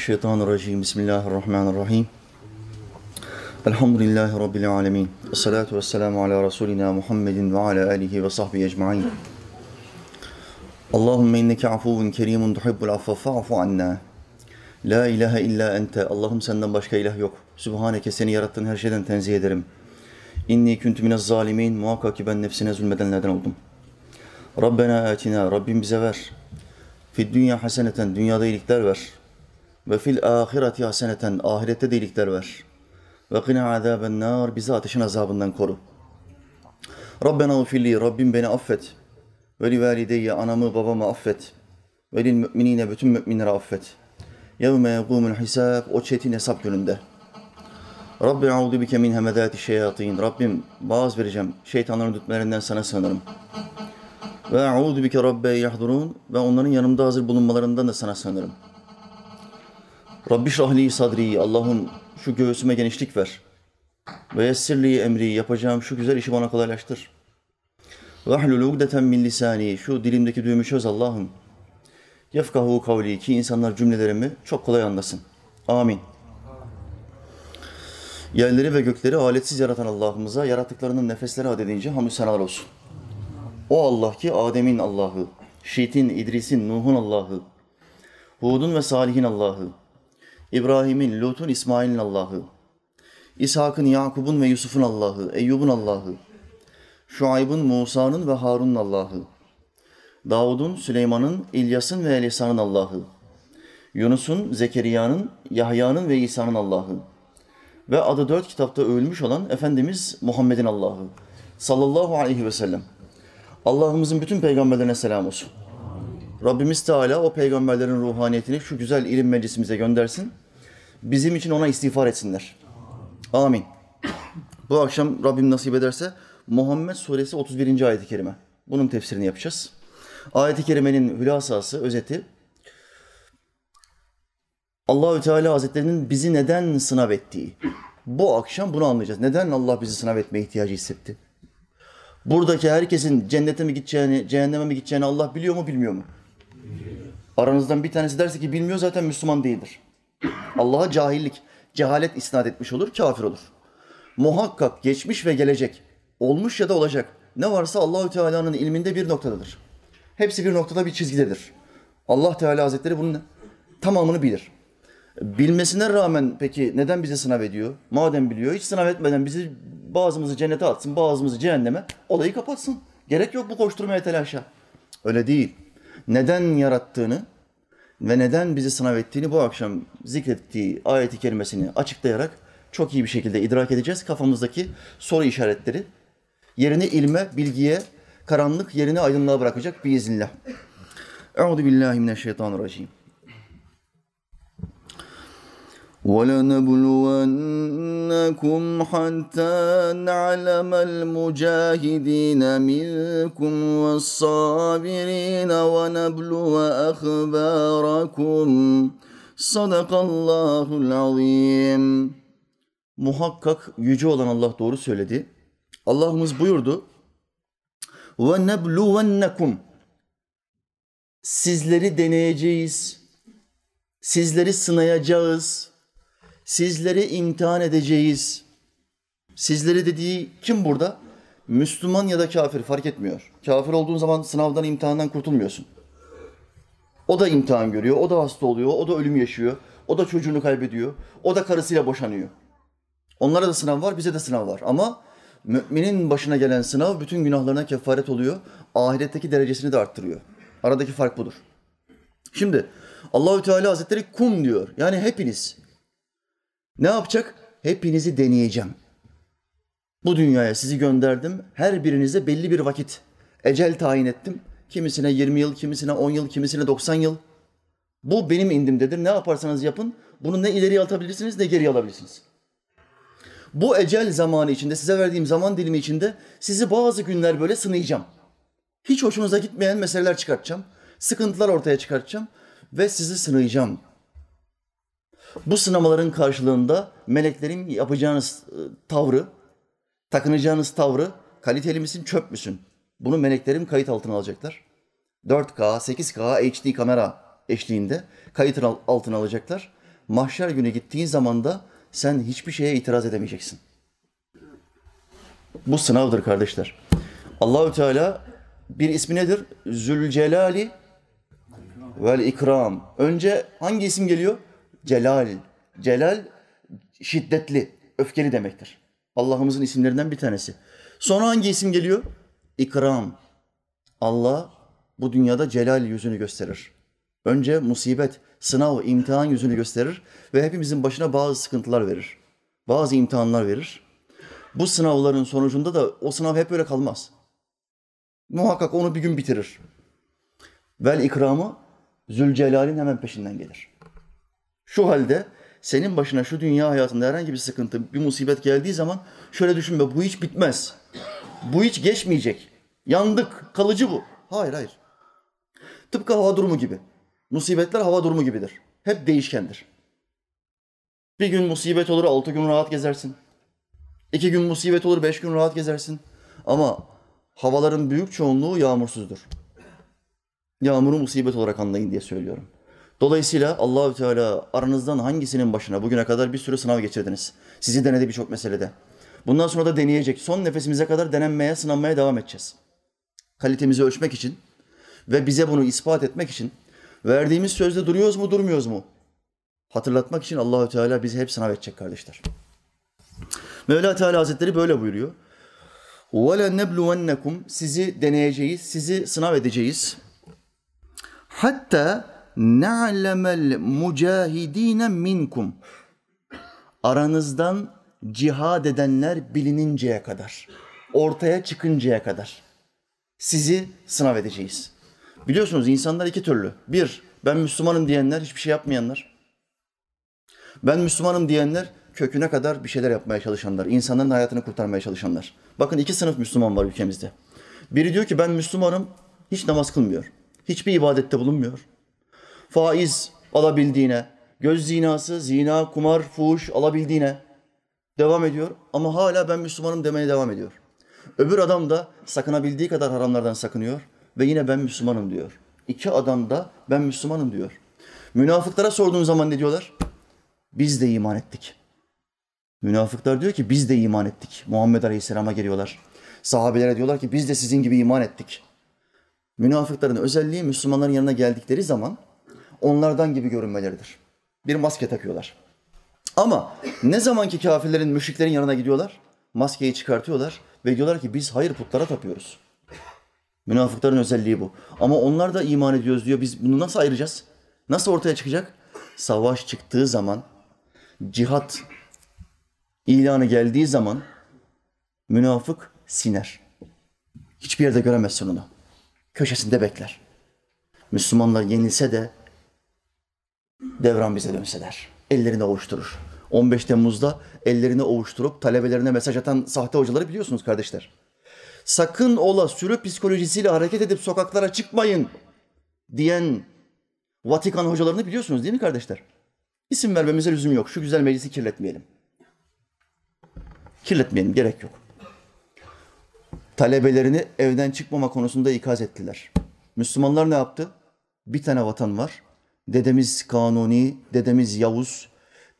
Mineşşeytanirracim. Bismillahirrahmanirrahim. Elhamdülillahi Rabbil alemin. Esselatu vesselamu ala Resulina Muhammedin ve ala alihi ve sahbihi ecma'in. Allahümme inneke afuvun kerimun tuhibbul affa fa'fu anna. La ilahe illa ente. Allah'ım senden başka ilah yok. Sübhaneke seni yarattığın her şeyden tenzih ederim. İnni küntü minez zalimin. Muhakkak ki ben nefsine zulmedenlerden oldum. Rabbena atina. Rabbim bize ver. Fid dünya haseneten. Dünyada iyilikler ver. Ve fil ahireti haseneten. Ahirette de iyilikler ver. Ve qina azaben nar. Bizi ateşin azabından koru. Rabbena ufilli. Rabbim beni affet. Ve li valideyye. Anamı babamı affet. Ve lil müminine. Bütün müminleri affet. Yevme yegumul hisab. O çetin hesap gününde. Rabbi audu bike min hemedati şeyatin. Rabbim vaaz vereceğim. Şeytanların dütmelerinden sana sığınırım. Ve audu bike rabbe yahdurun. Ve onların yanımda hazır bulunmalarından da sana sığınırım. Rabbi şrahli sadri. Allah'ım şu göğsüme genişlik ver. Ve yessirli emri. Yapacağım şu güzel işi bana kolaylaştır. Ve ahlul ugdeten min lisani. Şu dilimdeki düğümü çöz Allah'ım. Yefkahu kavli. Ki insanlar cümlelerimi çok kolay anlasın. Amin. Yerleri ve gökleri aletsiz yaratan Allah'ımıza yarattıklarının nefesleri adedince hamdü senalar olsun. O Allah ki Adem'in Allah'ı, Şit'in, İdris'in, Nuh'un Allah'ı, Hud'un ve Salih'in Allah'ı, İbrahim'in, Lut'un, İsmail'in Allah'ı, İshak'ın, Yakub'un ve Yusuf'un Allah'ı, Eyyub'un Allah'ı, Şuayb'ın, Musa'nın ve Harun'un Allah'ı, Davud'un, Süleyman'ın, İlyas'ın ve Elisa'nın Allah'ı, Yunus'un, Zekeriya'nın, Yahya'nın ve İsa'nın Allah'ı, ve adı dört kitapta övülmüş olan Efendimiz Muhammed'in Allah'ı. Sallallahu aleyhi ve sellem. Allah'ımızın bütün peygamberlerine selam olsun. Rabbimiz Teala o peygamberlerin ruhaniyetini şu güzel ilim meclisimize göndersin. Bizim için ona istiğfar etsinler. Amin. Bu akşam Rabbim nasip ederse Muhammed Suresi 31. ayet-i kerime. Bunun tefsirini yapacağız. Ayet-i kerimenin hülasası, özeti Allahü Teala Hazretlerinin bizi neden sınav ettiği. Bu akşam bunu anlayacağız. Neden Allah bizi sınav etmeye ihtiyacı hissetti? Buradaki herkesin cennete mi gideceğini, cehenneme mi gideceğini Allah biliyor mu, bilmiyor mu? Aranızdan bir tanesi derse ki bilmiyor zaten Müslüman değildir. Allah'a cahillik, cehalet isnat etmiş olur, kafir olur. Muhakkak geçmiş ve gelecek, olmuş ya da olacak. Ne varsa Allahü Teala'nın ilminde bir noktadadır. Hepsi bir noktada bir çizgidedir. Allah Teala Hazretleri bunun tamamını bilir. Bilmesine rağmen peki neden bizi sınav ediyor? Madem biliyor hiç sınav etmeden bizi bazımızı cennete atsın, bazımızı cehenneme olayı kapatsın. Gerek yok bu koşturmaya telaşa. Öyle değil. Neden yarattığını ve neden bizi sınav ettiğini bu akşam zikrettiği ayeti kerimesini açıklayarak çok iyi bir şekilde idrak edeceğiz. Kafamızdaki soru işaretleri yerini ilme, bilgiye, karanlık yerini aydınlığa bırakacak biiznillah. Euzu billahi mineşşeytanirracim. ولنبلونكم حتى نعلم المجاهدين منكم والصابرين ونبلو أخباركم صدق الله العظيم Muhakkak yüce olan Allah doğru söyledi. Allah'ımız buyurdu. Ve nebluvennekum Sizleri deneyeceğiz. Sizleri sınayacağız. Sizleri imtihan edeceğiz. Sizleri dediği kim burada? Müslüman ya da kafir fark etmiyor. Kafir olduğun zaman sınavdan, imtihandan kurtulmuyorsun. O da imtihan görüyor, o da hasta oluyor, o da ölüm yaşıyor, o da çocuğunu kaybediyor, o da karısıyla boşanıyor. Onlara da sınav var, bize de sınav var. Ama müminin başına gelen sınav bütün günahlarına kefaret oluyor. Ahiretteki derecesini de arttırıyor. Aradaki fark budur. Şimdi Allahü Teala Hazretleri kum diyor. Yani hepiniz. Ne yapacak? Hepinizi deneyeceğim. Bu dünyaya sizi gönderdim. Her birinize belli bir vakit ecel tayin ettim. Kimisine 20 yıl, kimisine 10 yıl, kimisine 90 yıl. Bu benim indimdedir. Ne yaparsanız yapın. Bunu ne ileriye atabilirsiniz ne geriye alabilirsiniz. Bu ecel zamanı içinde, size verdiğim zaman dilimi içinde sizi bazı günler böyle sınayacağım. Hiç hoşunuza gitmeyen meseleler çıkartacağım. Sıkıntılar ortaya çıkartacağım ve sizi sınayacağım. Bu sınamaların karşılığında meleklerin yapacağınız e, tavrı, takınacağınız tavrı kaliteli misin, çöp müsün? Bunu meleklerim kayıt altına alacaklar. 4K, 8K, HD kamera eşliğinde kayıt altına alacaklar. mahşer günü gittiğin zaman da sen hiçbir şeye itiraz edemeyeceksin. Bu sınavdır kardeşler. Allahü Teala bir ismi nedir? Zülcelali vel ikram. Önce hangi isim geliyor? Celal. Celal şiddetli, öfkeli demektir. Allah'ımızın isimlerinden bir tanesi. Sonra hangi isim geliyor? İkram. Allah bu dünyada celal yüzünü gösterir. Önce musibet, sınav, imtihan yüzünü gösterir ve hepimizin başına bazı sıkıntılar verir. Bazı imtihanlar verir. Bu sınavların sonucunda da o sınav hep öyle kalmaz. Muhakkak onu bir gün bitirir. Vel ikramı Zülcelal'in hemen peşinden gelir. Şu halde senin başına şu dünya hayatında herhangi bir sıkıntı, bir musibet geldiği zaman şöyle düşünme bu hiç bitmez. Bu hiç geçmeyecek. Yandık, kalıcı bu. Hayır, hayır. Tıpkı hava durumu gibi. Musibetler hava durumu gibidir. Hep değişkendir. Bir gün musibet olur, altı gün rahat gezersin. İki gün musibet olur, beş gün rahat gezersin. Ama havaların büyük çoğunluğu yağmursuzdur. Yağmuru musibet olarak anlayın diye söylüyorum. Dolayısıyla Allahü Teala aranızdan hangisinin başına bugüne kadar bir sürü sınav geçirdiniz. Sizi denedi birçok meselede. Bundan sonra da deneyecek. Son nefesimize kadar denenmeye, sınanmaya devam edeceğiz. Kalitemizi ölçmek için ve bize bunu ispat etmek için verdiğimiz sözde duruyoruz mu, durmuyoruz mu? Hatırlatmak için Allahü Teala bizi hep sınav edecek kardeşler. Mevla Teala Hazretleri böyle buyuruyor. وَلَنَّبْلُوَنَّكُمْ Sizi deneyeceğiz, sizi sınav edeceğiz. Hatta na'lemel mucahidine minkum. Aranızdan cihad edenler bilininceye kadar, ortaya çıkıncaya kadar sizi sınav edeceğiz. Biliyorsunuz insanlar iki türlü. Bir, ben Müslümanım diyenler, hiçbir şey yapmayanlar. Ben Müslümanım diyenler, köküne kadar bir şeyler yapmaya çalışanlar, insanların hayatını kurtarmaya çalışanlar. Bakın iki sınıf Müslüman var ülkemizde. Biri diyor ki ben Müslümanım, hiç namaz kılmıyor. Hiçbir ibadette bulunmuyor. Faiz alabildiğine, göz zinası, zina, kumar, fuhuş alabildiğine devam ediyor. Ama hala ben Müslümanım demeye devam ediyor. Öbür adam da sakınabildiği kadar haramlardan sakınıyor ve yine ben Müslümanım diyor. İki adam da ben Müslümanım diyor. Münafıklara sorduğun zaman ne diyorlar? Biz de iman ettik. Münafıklar diyor ki biz de iman ettik. Muhammed Aleyhisselam'a geliyorlar. Sahabelere diyorlar ki biz de sizin gibi iman ettik. Münafıkların özelliği Müslümanların yanına geldikleri zaman onlardan gibi görünmeleridir. Bir maske takıyorlar. Ama ne zamanki kafirlerin, müşriklerin yanına gidiyorlar, maskeyi çıkartıyorlar ve diyorlar ki biz hayır putlara tapıyoruz. Münafıkların özelliği bu. Ama onlar da iman ediyoruz diyor. Biz bunu nasıl ayıracağız? Nasıl ortaya çıkacak? Savaş çıktığı zaman, cihat ilanı geldiği zaman münafık siner. Hiçbir yerde göremezsin onu. Köşesinde bekler. Müslümanlar yenilse de devran bize dönse der. Ellerini ovuşturur. 15 Temmuz'da ellerini ovuşturup talebelerine mesaj atan sahte hocaları biliyorsunuz kardeşler. Sakın ola sürü psikolojisiyle hareket edip sokaklara çıkmayın diyen Vatikan hocalarını biliyorsunuz değil mi kardeşler? İsim vermemize lüzum yok. Şu güzel meclisi kirletmeyelim. Kirletmeyelim, gerek yok. Talebelerini evden çıkmama konusunda ikaz ettiler. Müslümanlar ne yaptı? Bir tane vatan var. Dedemiz Kanuni, dedemiz Yavuz,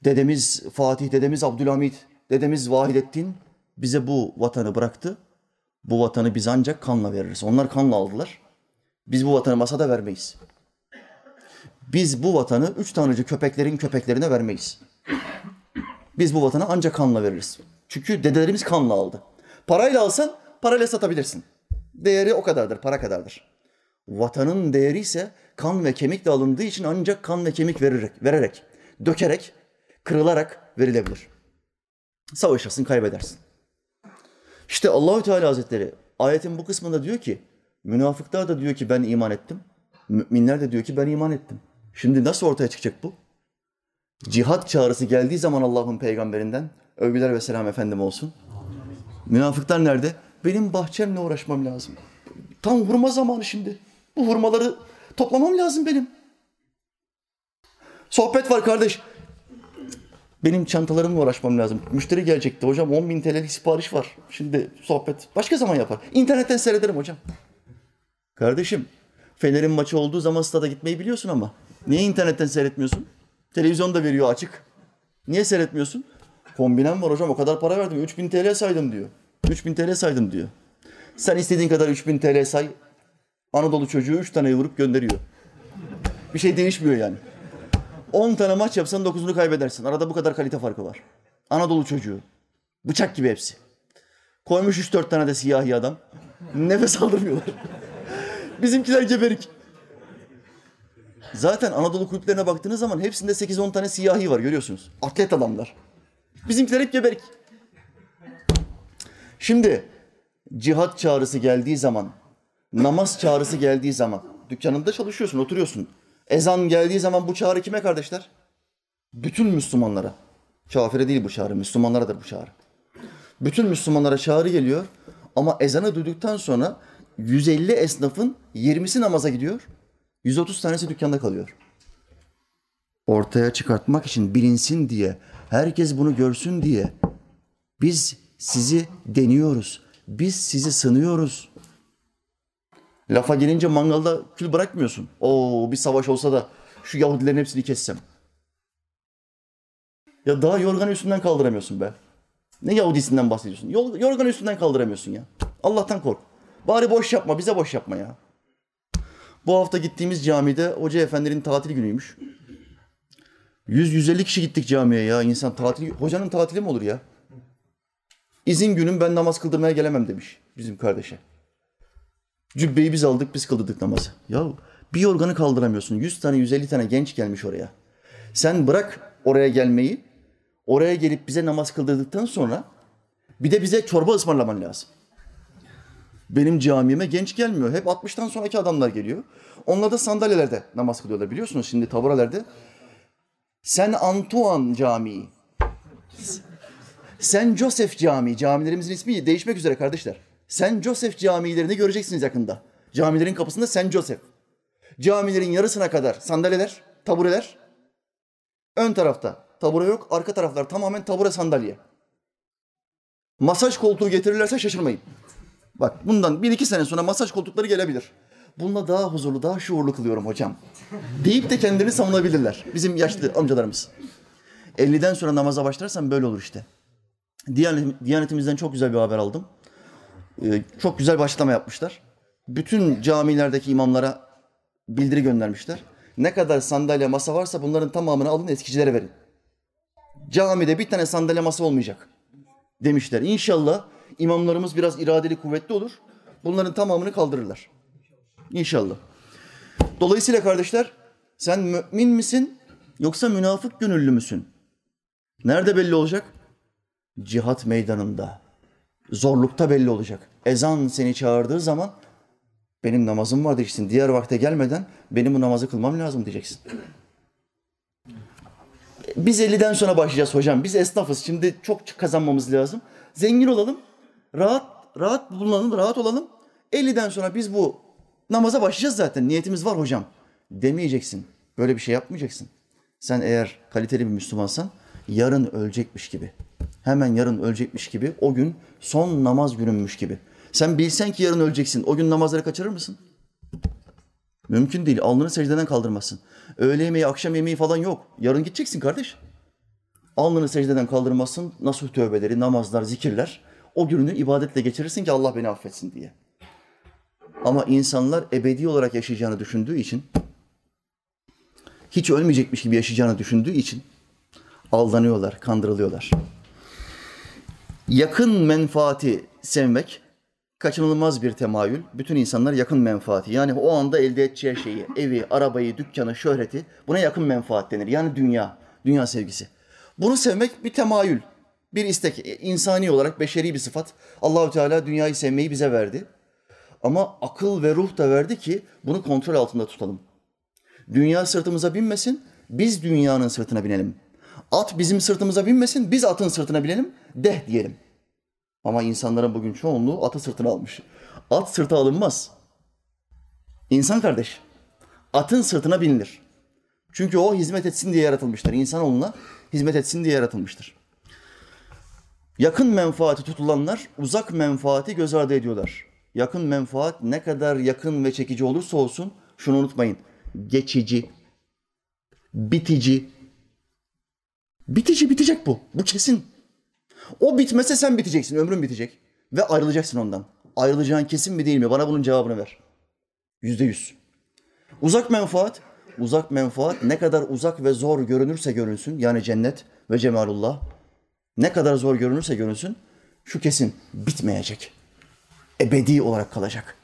dedemiz Fatih, dedemiz Abdülhamit, dedemiz Vahidettin bize bu vatanı bıraktı. Bu vatanı biz ancak kanla veririz. Onlar kanla aldılar. Biz bu vatanı masada vermeyiz. Biz bu vatanı üç tanrıcı köpeklerin köpeklerine vermeyiz. Biz bu vatanı ancak kanla veririz. Çünkü dedelerimiz kanla aldı. Parayla alsan parayla satabilirsin. Değeri o kadardır, para kadardır. Vatanın değeri ise kan ve kemikle alındığı için ancak kan ve kemik vererek, vererek, dökerek, kırılarak verilebilir. Savaşırsın, kaybedersin. İşte Allahü Teala Hazretleri ayetin bu kısmında diyor ki, münafıklar da diyor ki ben iman ettim. Müminler de diyor ki ben iman ettim. Şimdi nasıl ortaya çıkacak bu? Cihat çağrısı geldiği zaman Allah'ın peygamberinden övgüler ve selam efendim olsun. Münafıklar nerede? Benim bahçemle uğraşmam lazım. Tam hurma zamanı şimdi. Bu hurmaları toplamam lazım benim. Sohbet var kardeş. Benim çantalarımla uğraşmam lazım. Müşteri gelecekti hocam 10 bin TL'lik sipariş var. Şimdi sohbet başka zaman yapar. İnternetten seyrederim hocam. Kardeşim Fener'in maçı olduğu zaman stada gitmeyi biliyorsun ama. Niye internetten seyretmiyorsun? Televizyon da veriyor açık. Niye seyretmiyorsun? Kombinem var hocam o kadar para verdim. 3000 TL saydım diyor. 3000 TL saydım diyor. Sen istediğin kadar 3000 TL say. Anadolu çocuğu 3 tane vurup gönderiyor. Bir şey değişmiyor yani. 10 tane maç yapsan 9'unu kaybedersin. Arada bu kadar kalite farkı var. Anadolu çocuğu. Bıçak gibi hepsi. Koymuş 3-4 tane de siyahi adam. Nefes aldırmıyorlar. Bizimkiler geberik. Zaten Anadolu kulüplerine baktığınız zaman hepsinde 8-10 tane siyahi var görüyorsunuz. Atlet adamlar. Bizimkiler hep geberik. Şimdi cihat çağrısı geldiği zaman, namaz çağrısı geldiği zaman, dükkanında çalışıyorsun, oturuyorsun. Ezan geldiği zaman bu çağrı kime kardeşler? Bütün Müslümanlara. Kafire değil bu çağrı, Müslümanlaradır bu çağrı. Bütün Müslümanlara çağrı geliyor ama ezanı duyduktan sonra 150 esnafın 20'si namaza gidiyor. 130 tanesi dükkanda kalıyor. Ortaya çıkartmak için bilinsin diye, herkes bunu görsün diye biz sizi deniyoruz. Biz sizi sınıyoruz. Lafa gelince mangalda kül bırakmıyorsun. Oo bir savaş olsa da şu Yahudilerin hepsini kessem. Ya daha yorganı üstünden kaldıramıyorsun be. Ne Yahudisinden bahsediyorsun? Yorganı üstünden kaldıramıyorsun ya. Allah'tan kork. Bari boş yapma, bize boş yapma ya. Bu hafta gittiğimiz camide Hoca Efendi'nin tatil günüymüş. 100-150 kişi gittik camiye ya. İnsan tatil, hocanın tatili mi olur ya? İzin günüm ben namaz kıldırmaya gelemem demiş bizim kardeşe. Cübbeyi biz aldık, biz kıldırdık namazı. Ya bir yorganı kaldıramıyorsun. 100 tane, 150 tane genç gelmiş oraya. Sen bırak oraya gelmeyi. Oraya gelip bize namaz kıldırdıktan sonra bir de bize çorba ısmarlaman lazım. Benim camime genç gelmiyor. Hep 60'tan sonraki adamlar geliyor. Onlar da sandalyelerde namaz kılıyorlar. Biliyorsunuz şimdi taburelerde. Sen Antoine Camii. Sen Joseph Camii. Camilerimizin ismi değişmek üzere kardeşler. Sen Joseph camilerini göreceksiniz yakında. Camilerin kapısında Sen Joseph. Camilerin yarısına kadar sandalyeler, tabureler. Ön tarafta tabure yok. Arka taraflar tamamen tabure sandalye. Masaj koltuğu getirirlerse şaşırmayın. Bak bundan bir iki sene sonra masaj koltukları gelebilir. Bununla daha huzurlu, daha şuurlu kılıyorum hocam. Deyip de kendini savunabilirler. Bizim yaşlı amcalarımız. 50'den sonra namaza başlarsan böyle olur işte. Diyanet, Diyanetimizden çok güzel bir haber aldım. Ee, çok güzel bir açıklama yapmışlar. Bütün camilerdeki imamlara bildiri göndermişler. Ne kadar sandalye masa varsa bunların tamamını alın eskicilere verin. Camide bir tane sandalye masa olmayacak demişler. İnşallah imamlarımız biraz iradeli kuvvetli olur. Bunların tamamını kaldırırlar. İnşallah. Dolayısıyla kardeşler sen mümin misin yoksa münafık gönüllü müsün? Nerede belli olacak? Cihat meydanında. Zorlukta belli olacak. Ezan seni çağırdığı zaman benim namazım var diyeceksin. Diğer vakte gelmeden benim bu namazı kılmam lazım diyeceksin. Biz 50'den sonra başlayacağız hocam. Biz esnafız. Şimdi çok kazanmamız lazım. Zengin olalım. Rahat rahat bulunalım, rahat olalım. 50'den sonra biz bu namaza başlayacağız zaten. Niyetimiz var hocam. Demeyeceksin. Böyle bir şey yapmayacaksın. Sen eğer kaliteli bir Müslümansan yarın ölecekmiş gibi. Hemen yarın ölecekmiş gibi o gün son namaz gününmüş gibi. Sen bilsen ki yarın öleceksin. O gün namazları kaçırır mısın? Mümkün değil. Alnını secdeden kaldırmazsın. Öğle yemeği, akşam yemeği falan yok. Yarın gideceksin kardeş. Alnını secdeden kaldırmazsın. Nasuh tövbeleri, namazlar, zikirler. O gününü ibadetle geçirirsin ki Allah beni affetsin diye. Ama insanlar ebedi olarak yaşayacağını düşündüğü için, hiç ölmeyecekmiş gibi yaşayacağını düşündüğü için aldanıyorlar, kandırılıyorlar. Yakın menfaati sevmek kaçınılmaz bir temayül. Bütün insanlar yakın menfaati. Yani o anda elde edeceği şeyi, evi, arabayı, dükkanı, şöhreti buna yakın menfaat denir. Yani dünya, dünya sevgisi. Bunu sevmek bir temayül, bir istek. insani olarak beşeri bir sıfat. Allahü Teala dünyayı sevmeyi bize verdi. Ama akıl ve ruh da verdi ki bunu kontrol altında tutalım. Dünya sırtımıza binmesin, biz dünyanın sırtına binelim. At bizim sırtımıza binmesin, biz atın sırtına binelim, deh diyelim. Ama insanların bugün çoğunluğu atı sırtına almış. At sırta alınmaz. İnsan kardeş, atın sırtına binilir. Çünkü o hizmet etsin diye yaratılmıştır. İnsanoğluna hizmet etsin diye yaratılmıştır. Yakın menfaati tutulanlar uzak menfaati göz ardı ediyorlar. Yakın menfaat ne kadar yakın ve çekici olursa olsun şunu unutmayın. Geçici, bitici, Bitici bitecek bu. Bu kesin. O bitmese sen biteceksin. Ömrün bitecek. Ve ayrılacaksın ondan. Ayrılacağın kesin mi değil mi? Bana bunun cevabını ver. Yüzde yüz. Uzak menfaat. Uzak menfaat ne kadar uzak ve zor görünürse görünsün. Yani cennet ve cemalullah. Ne kadar zor görünürse görünsün. Şu kesin bitmeyecek. Ebedi olarak kalacak.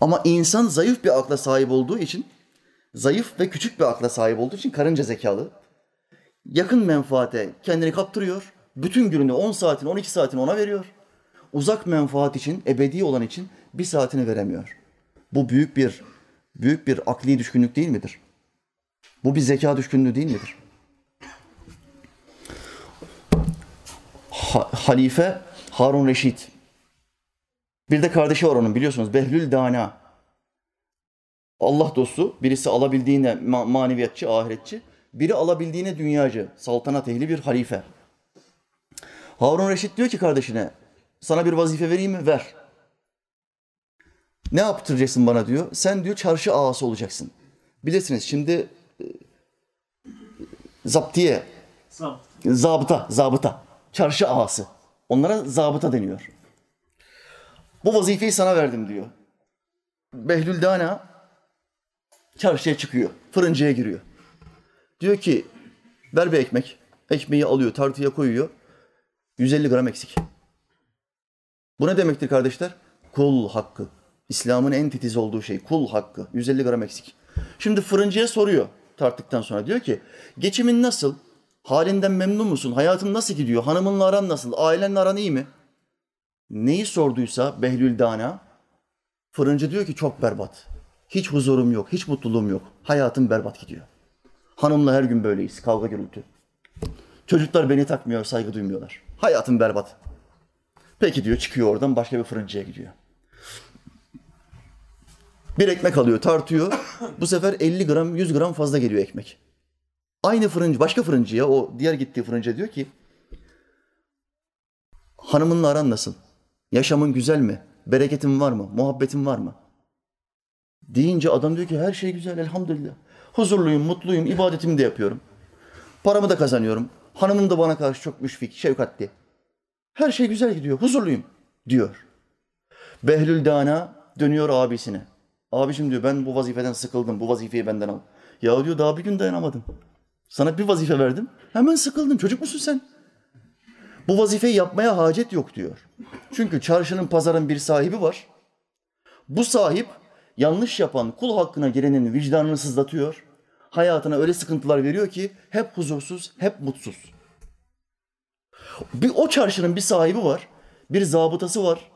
Ama insan zayıf bir akla sahip olduğu için, zayıf ve küçük bir akla sahip olduğu için karınca zekalı. Yakın menfaate kendini kaptırıyor. Bütün gününü 10 saatini, 12 saatini ona veriyor. Uzak menfaat için, ebedi olan için bir saatini veremiyor. Bu büyük bir büyük bir akli düşkünlük değil midir? Bu bir zeka düşkünlüğü değil midir? Ha- Halife Harun Reşit. Bir de kardeşi var onun biliyorsunuz Behlül Dana. Allah dostu, birisi alabildiğine ma- maneviyatçı, ahiretçi, biri alabildiğine dünyacı, saltanat ehli bir halife. Harun Reşit diyor ki kardeşine, sana bir vazife vereyim mi? Ver. Ne yaptıracaksın bana diyor. Sen diyor çarşı ağası olacaksın. Bilirsiniz şimdi e, zaptiye, zabıta, zabıta, çarşı ağası. Onlara zabıta deniyor. Bu vazifeyi sana verdim diyor. Behlül Dana çarşıya çıkıyor, fırıncıya giriyor. Diyor ki ver bir ekmek. Ekmeği alıyor, tartıya koyuyor. 150 gram eksik. Bu ne demektir kardeşler? Kul hakkı. İslam'ın en titiz olduğu şey kul hakkı. 150 gram eksik. Şimdi fırıncıya soruyor tarttıktan sonra. Diyor ki geçimin nasıl? Halinden memnun musun? Hayatın nasıl gidiyor? Hanımınla aran nasıl? Ailenle aran iyi mi? Neyi sorduysa Behlül Dana fırıncı diyor ki çok berbat. Hiç huzurum yok, hiç mutluluğum yok. Hayatım berbat gidiyor. Hanımla her gün böyleyiz. Kavga gürültü. Çocuklar beni takmıyor, saygı duymuyorlar. Hayatım berbat. Peki diyor çıkıyor oradan başka bir fırıncıya gidiyor. Bir ekmek alıyor, tartıyor. Bu sefer 50 gram, 100 gram fazla geliyor ekmek. Aynı fırıncı, başka fırıncıya, o diğer gittiği fırıncıya diyor ki hanımınla aran nasıl? Yaşamın güzel mi? Bereketin var mı? Muhabbetin var mı? Deyince adam diyor ki her şey güzel elhamdülillah. Huzurluyum, mutluyum, ibadetimi de yapıyorum. Paramı da kazanıyorum. Hanımım da bana karşı çok müşfik, şefkatli. Her şey güzel gidiyor, huzurluyum diyor. Behlül Dana dönüyor abisine. Abicim diyor ben bu vazifeden sıkıldım, bu vazifeyi benden al. Ya diyor daha bir gün dayanamadın. Sana bir vazife verdim, hemen sıkıldın. Çocuk musun sen? Bu vazifeyi yapmaya hacet yok diyor. Çünkü çarşının, pazarın bir sahibi var. Bu sahip yanlış yapan kul hakkına girenin vicdanını sızlatıyor. Hayatına öyle sıkıntılar veriyor ki hep huzursuz, hep mutsuz. Bir o çarşının bir sahibi var, bir zabıtası var.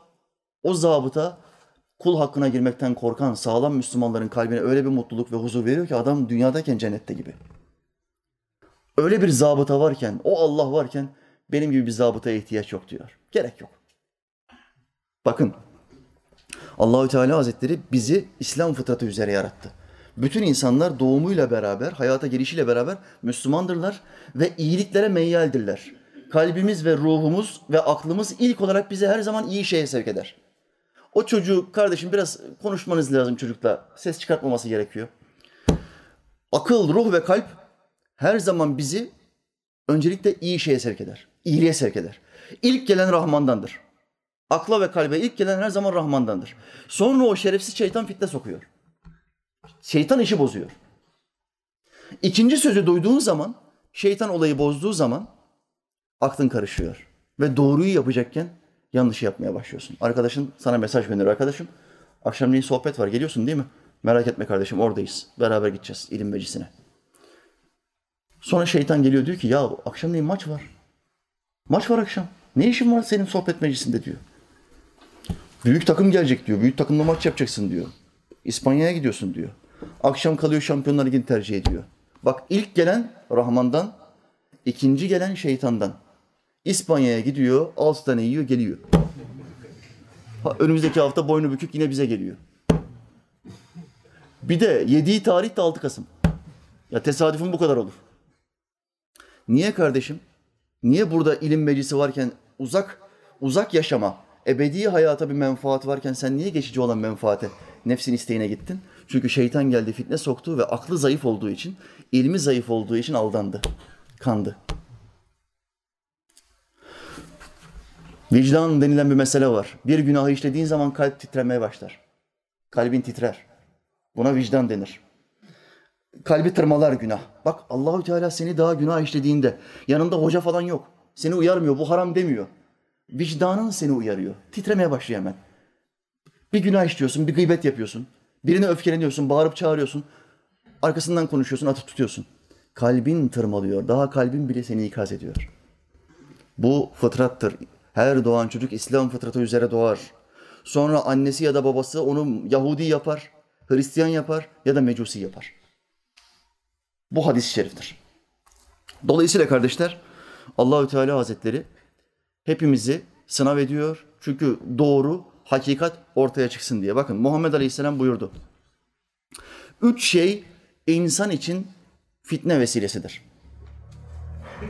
O zabıta kul hakkına girmekten korkan sağlam Müslümanların kalbine öyle bir mutluluk ve huzur veriyor ki adam dünyadayken cennette gibi. Öyle bir zabıta varken, o Allah varken benim gibi bir zabıtaya ihtiyaç yok diyor. Gerek yok. Bakın Allahü Teala Hazretleri bizi İslam fıtratı üzere yarattı. Bütün insanlar doğumuyla beraber, hayata gelişiyle beraber Müslümandırlar ve iyiliklere meyyaldirler. Kalbimiz ve ruhumuz ve aklımız ilk olarak bizi her zaman iyi şeye sevk eder. O çocuğu kardeşim biraz konuşmanız lazım çocukla. Ses çıkartmaması gerekiyor. Akıl, ruh ve kalp her zaman bizi öncelikle iyi şeye sevk eder. İyiliğe sevk eder. İlk gelen Rahman'dandır. Akla ve kalbe ilk gelen her zaman Rahman'dandır. Sonra o şerefsiz şeytan fitne sokuyor. Şeytan işi bozuyor. İkinci sözü duyduğun zaman, şeytan olayı bozduğu zaman aklın karışıyor. Ve doğruyu yapacakken yanlışı yapmaya başlıyorsun. Arkadaşın sana mesaj gönderiyor. Arkadaşım akşamleyin sohbet var geliyorsun değil mi? Merak etme kardeşim oradayız. Beraber gideceğiz ilim meclisine. Sonra şeytan geliyor diyor ki ya akşamleyin maç var. Maç var akşam. Ne işin var senin sohbet meclisinde diyor. Büyük takım gelecek diyor. Büyük takımla maç yapacaksın diyor. İspanya'ya gidiyorsun diyor. Akşam kalıyor Şampiyonlar Ligi'ni tercih ediyor. Bak ilk gelen Rahman'dan, ikinci gelen şeytandan. İspanya'ya gidiyor, altı tane yiyor, geliyor. Ha, önümüzdeki hafta boynu bükük yine bize geliyor. Bir de yediği tarih de 6 Kasım. Ya tesadüfün bu kadar olur. Niye kardeşim? Niye burada ilim meclisi varken uzak uzak yaşama, ebedi hayata bir menfaat varken sen niye geçici olan menfaate, nefsin isteğine gittin? Çünkü şeytan geldi fitne soktu ve aklı zayıf olduğu için, ilmi zayıf olduğu için aldandı, kandı. Vicdan denilen bir mesele var. Bir günahı işlediğin zaman kalp titremeye başlar. Kalbin titrer. Buna vicdan denir. Kalbi tırmalar günah. Bak Allahü Teala seni daha günah işlediğinde yanında hoca falan yok. Seni uyarmıyor, bu haram demiyor. Vicdanın seni uyarıyor. Titremeye başlıyor hemen. Bir günah işliyorsun, bir gıybet yapıyorsun. Birine öfkeleniyorsun, bağırıp çağırıyorsun. Arkasından konuşuyorsun, atıp tutuyorsun. Kalbin tırmalıyor. Daha kalbin bile seni ikaz ediyor. Bu fıtrattır. Her doğan çocuk İslam fıtratı üzere doğar. Sonra annesi ya da babası onu Yahudi yapar, Hristiyan yapar ya da Mecusi yapar. Bu hadis-i şeriftir. Dolayısıyla kardeşler Allahü Teala Hazretleri hepimizi sınav ediyor. Çünkü doğru, hakikat ortaya çıksın diye. Bakın Muhammed Aleyhisselam buyurdu. Üç şey insan için fitne vesilesidir.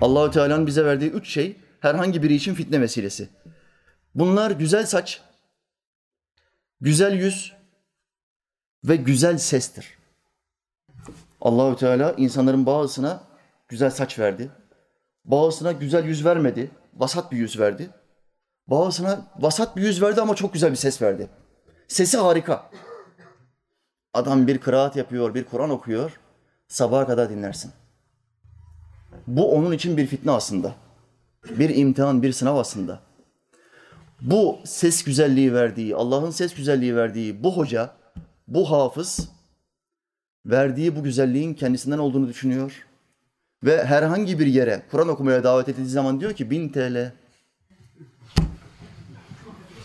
Allahü Teala'nın bize verdiği üç şey herhangi biri için fitne vesilesi. Bunlar güzel saç, güzel yüz ve güzel sestir. Allahü Teala insanların bazısına güzel saç verdi. Bazısına güzel yüz vermedi. Vasat bir yüz verdi. Bazısına vasat bir yüz verdi ama çok güzel bir ses verdi. Sesi harika. Adam bir kıraat yapıyor, bir Kur'an okuyor. Sabaha kadar dinlersin. Bu onun için bir fitne aslında. Bir imtihan, bir sınav aslında. Bu ses güzelliği verdiği, Allah'ın ses güzelliği verdiği bu hoca, bu hafız verdiği bu güzelliğin kendisinden olduğunu düşünüyor. Ve herhangi bir yere Kur'an okumaya davet edildiği zaman diyor ki bin TL.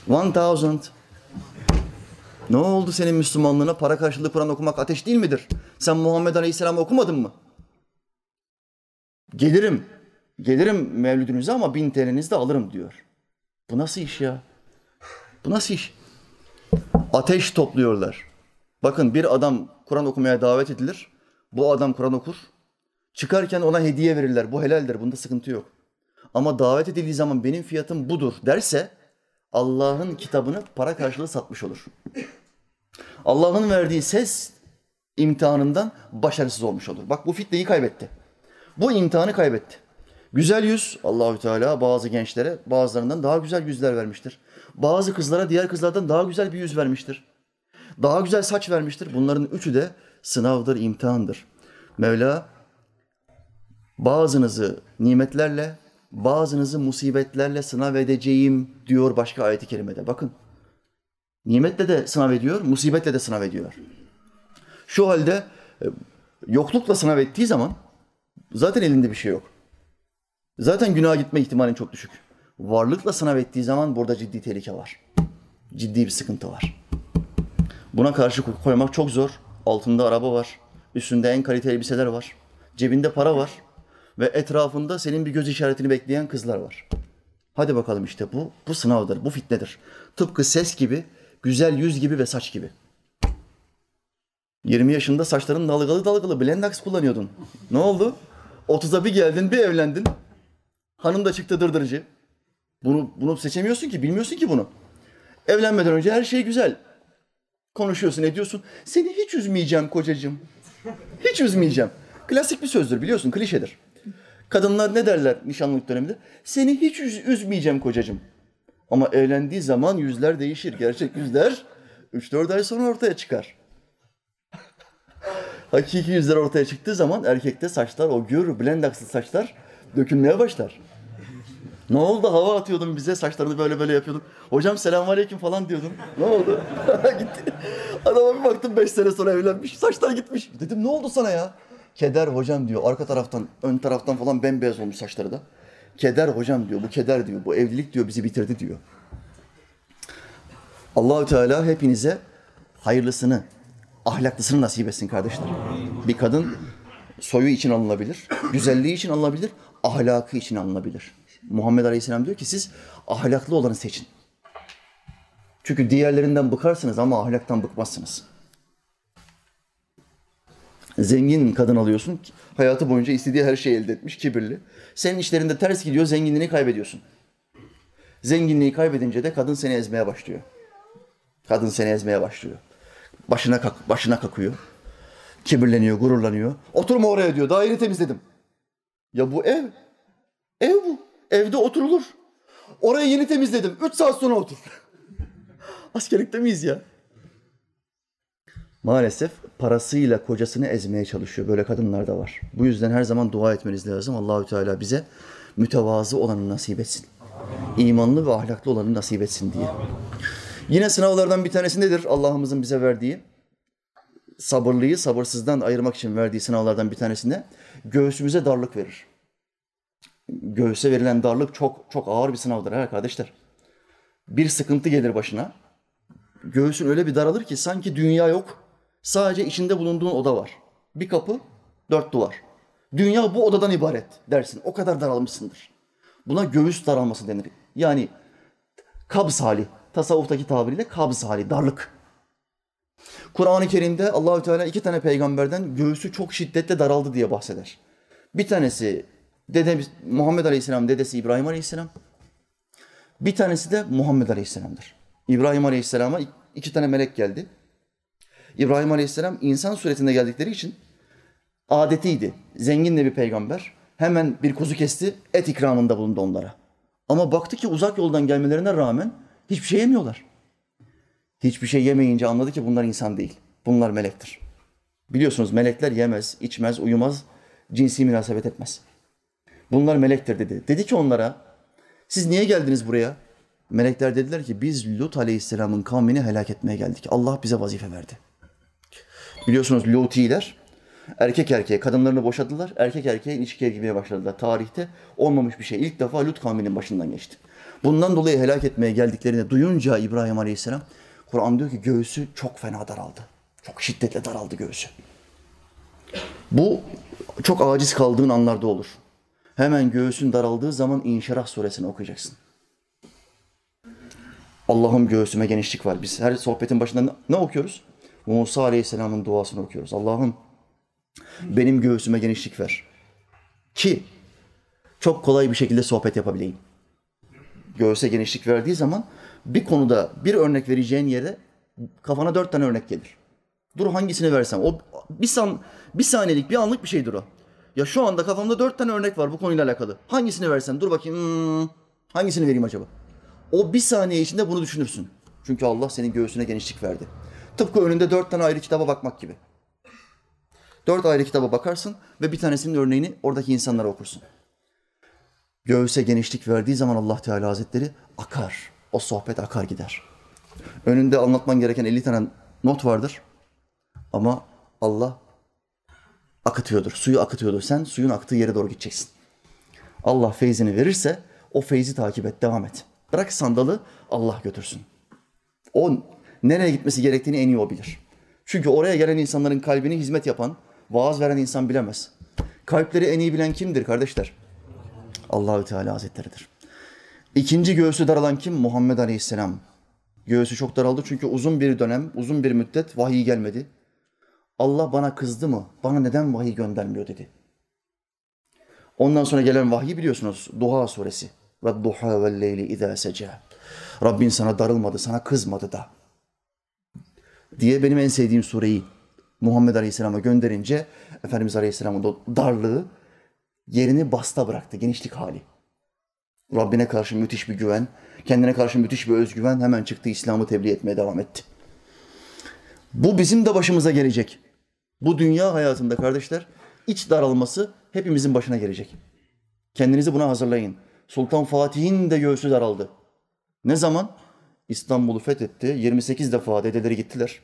One thousand. Ne oldu senin Müslümanlığına? Para karşılığı Kur'an okumak ateş değil midir? Sen Muhammed Aleyhisselam okumadın mı? Gelirim. Gelirim mevlüdünüze ama bin TL'nizi de alırım diyor. Bu nasıl iş ya? Bu nasıl iş? Ateş topluyorlar. Bakın bir adam Kur'an okumaya davet edilir. Bu adam Kur'an okur. Çıkarken ona hediye verirler. Bu helaldir. Bunda sıkıntı yok. Ama davet edildiği zaman benim fiyatım budur derse Allah'ın kitabını para karşılığı satmış olur. Allah'ın verdiği ses imtihanından başarısız olmuş olur. Bak bu fitneyi kaybetti. Bu imtihanı kaybetti. Güzel yüz Allahü Teala bazı gençlere bazılarından daha güzel yüzler vermiştir. Bazı kızlara diğer kızlardan daha güzel bir yüz vermiştir. Daha güzel saç vermiştir. Bunların üçü de sınavdır, imtihandır. Mevla bazınızı nimetlerle, bazınızı musibetlerle sınav edeceğim diyor başka ayeti kerimede. Bakın. Nimetle de sınav ediyor, musibetle de sınav ediyor. Şu halde e, yoklukla sınav ettiği zaman zaten elinde bir şey yok. Zaten günaha gitme ihtimalin çok düşük. Varlıkla sınav ettiği zaman burada ciddi tehlike var. Ciddi bir sıkıntı var. Buna karşı koymak çok zor. Altında araba var. Üstünde en kaliteli elbiseler var. Cebinde para var. Ve etrafında senin bir göz işaretini bekleyen kızlar var. Hadi bakalım işte bu, bu sınavdır, bu fitnedir. Tıpkı ses gibi, güzel yüz gibi ve saç gibi. 20 yaşında saçların dalgalı dalgalı Blendax kullanıyordun. Ne oldu? 30'a bir geldin, bir evlendin. Hanım da çıktı dırdırıcı. Bunu, bunu seçemiyorsun ki, bilmiyorsun ki bunu. Evlenmeden önce her şey güzel. Konuşuyorsun, ediyorsun. Seni hiç üzmeyeceğim kocacığım. Hiç üzmeyeceğim. Klasik bir sözdür biliyorsun, klişedir. Kadınlar ne derler nişanlılık döneminde? Seni hiç üz- üzmeyeceğim kocacığım. Ama evlendiği zaman yüzler değişir. Gerçek yüzler 3-4 ay sonra ortaya çıkar. Hakiki yüzler ortaya çıktığı zaman erkekte saçlar, o gür, blendakslı saçlar dökülmeye başlar. Ne oldu? Hava atıyordun bize, saçlarını böyle böyle yapıyordun. Hocam selamünaleyküm falan diyordun. Ne oldu? Gitti. Adama bir baktım beş sene sonra evlenmiş, saçlar gitmiş. Dedim ne oldu sana ya? Keder hocam diyor. Arka taraftan, ön taraftan falan bembeyaz olmuş saçları da. Keder hocam diyor. Bu keder diyor. Bu evlilik diyor bizi bitirdi diyor. Allahü Teala hepinize hayırlısını, ahlaklısını nasip etsin kardeşler. Bir kadın soyu için alınabilir, güzelliği için alınabilir, ahlakı için alınabilir. Muhammed Aleyhisselam diyor ki siz ahlaklı olanı seçin. Çünkü diğerlerinden bıkarsınız ama ahlaktan bıkmazsınız. Zengin kadın alıyorsun, hayatı boyunca istediği her şeyi elde etmiş, kibirli. Senin işlerinde ters gidiyor, zenginliğini kaybediyorsun. Zenginliği kaybedince de kadın seni ezmeye başlıyor. Kadın seni ezmeye başlıyor. Başına kalk, başına kakıyor. Kibirleniyor, gururlanıyor. Oturma oraya diyor. Yeni temizledim. Ya bu ev. Ev bu. Evde oturulur. Orayı yeni temizledim. Üç saat sonra otur. Askerlikte miyiz ya? Maalesef parasıyla kocasını ezmeye çalışıyor. Böyle kadınlar da var. Bu yüzden her zaman dua etmeniz lazım. Allahü Teala bize mütevazı olanı nasip etsin. İmanlı ve ahlaklı olanı nasip etsin diye. Yine sınavlardan bir tanesi nedir? Allah'ımızın bize verdiği sabırlıyı sabırsızdan ayırmak için verdiği sınavlardan bir tanesinde göğsümüze darlık verir. Göğüse verilen darlık çok çok ağır bir sınavdır her kardeşler. Bir sıkıntı gelir başına. Göğsün öyle bir daralır ki sanki dünya yok. Sadece içinde bulunduğun oda var. Bir kapı, dört duvar. Dünya bu odadan ibaret dersin. O kadar daralmışsındır. Buna göğüs daralması denir. Yani kabz hali. Tasavvuftaki tabiriyle kabz hali, darlık. Kur'an-ı Kerim'de Allahü Teala iki tane peygamberden göğsü çok şiddetle daraldı diye bahseder. Bir tanesi dede Muhammed Aleyhisselam dedesi İbrahim Aleyhisselam. Bir tanesi de Muhammed Aleyhisselam'dır. İbrahim Aleyhisselam'a iki tane melek geldi. İbrahim Aleyhisselam insan suretinde geldikleri için adetiydi. Zengin de bir peygamber. Hemen bir kuzu kesti, et ikramında bulundu onlara. Ama baktı ki uzak yoldan gelmelerine rağmen hiçbir şey yemiyorlar. Hiçbir şey yemeyince anladı ki bunlar insan değil. Bunlar melektir. Biliyorsunuz melekler yemez, içmez, uyumaz, cinsi münasebet etmez. Bunlar melektir dedi. Dedi ki onlara, siz niye geldiniz buraya? Melekler dediler ki biz Lut Aleyhisselam'ın kavmini helak etmeye geldik. Allah bize vazife verdi. Biliyorsunuz Lutiler erkek erkeğe kadınlarını boşadılar. Erkek erkeğe ilişkiye girmeye başladılar. Tarihte olmamış bir şey. İlk defa Lut kavminin başından geçti. Bundan dolayı helak etmeye geldiklerini duyunca İbrahim Aleyhisselam Kur'an diyor ki göğsü çok fena daraldı. Çok şiddetle daraldı göğsü. Bu çok aciz kaldığın anlarda olur. Hemen göğsün daraldığı zaman İnşirah suresini okuyacaksın. Allah'ım göğsüme genişlik var. Biz her sohbetin başında ne okuyoruz? Musa Aleyhisselam'ın duasını okuyoruz. Allah'ım benim göğsüme genişlik ver. Ki çok kolay bir şekilde sohbet yapabileyim. Göğse genişlik verdiği zaman bir konuda bir örnek vereceğin yere kafana dört tane örnek gelir. Dur hangisini versem. O bir, san, bir saniyelik, bir anlık bir şeydir o. Ya şu anda kafamda dört tane örnek var bu konuyla alakalı. Hangisini versem? Dur bakayım. Hmm, hangisini vereyim acaba? O bir saniye içinde bunu düşünürsün. Çünkü Allah senin göğsüne genişlik verdi. Tıpkı önünde dört tane ayrı kitaba bakmak gibi. Dört ayrı kitaba bakarsın ve bir tanesinin örneğini oradaki insanlara okursun. Göğüse genişlik verdiği zaman Allah Teala Hazretleri akar. O sohbet akar gider. Önünde anlatman gereken 50 tane not vardır. Ama Allah akıtıyordur. Suyu akıtıyordur. Sen suyun aktığı yere doğru gideceksin. Allah feyzini verirse o feyzi takip et, devam et. Bırak sandalı Allah götürsün. O nereye gitmesi gerektiğini en iyi o bilir. Çünkü oraya gelen insanların kalbini hizmet yapan, vaaz veren insan bilemez. Kalpleri en iyi bilen kimdir kardeşler? Allahü Teala Hazretleridir. İkinci göğsü daralan kim? Muhammed Aleyhisselam. Göğsü çok daraldı çünkü uzun bir dönem, uzun bir müddet vahiy gelmedi. Allah bana kızdı mı? Bana neden vahiy göndermiyor dedi. Ondan sonra gelen vahiy biliyorsunuz Duha suresi. Ve duha ve leyli izâ seca. Rabbin sana darılmadı, sana kızmadı da. Diye benim en sevdiğim sureyi Muhammed Aleyhisselam'a gönderince Efendimiz Aleyhisselam'ın o darlığı yerini basta bıraktı, genişlik hali. Rabbine karşı müthiş bir güven, kendine karşı müthiş bir özgüven hemen çıktı İslam'ı tebliğ etmeye devam etti. Bu bizim de başımıza gelecek. Bu dünya hayatında kardeşler iç daralması hepimizin başına gelecek. Kendinizi buna hazırlayın. Sultan Fatih'in de göğsü daraldı. Ne zaman? İstanbul'u fethetti. 28 defa dedeleri gittiler.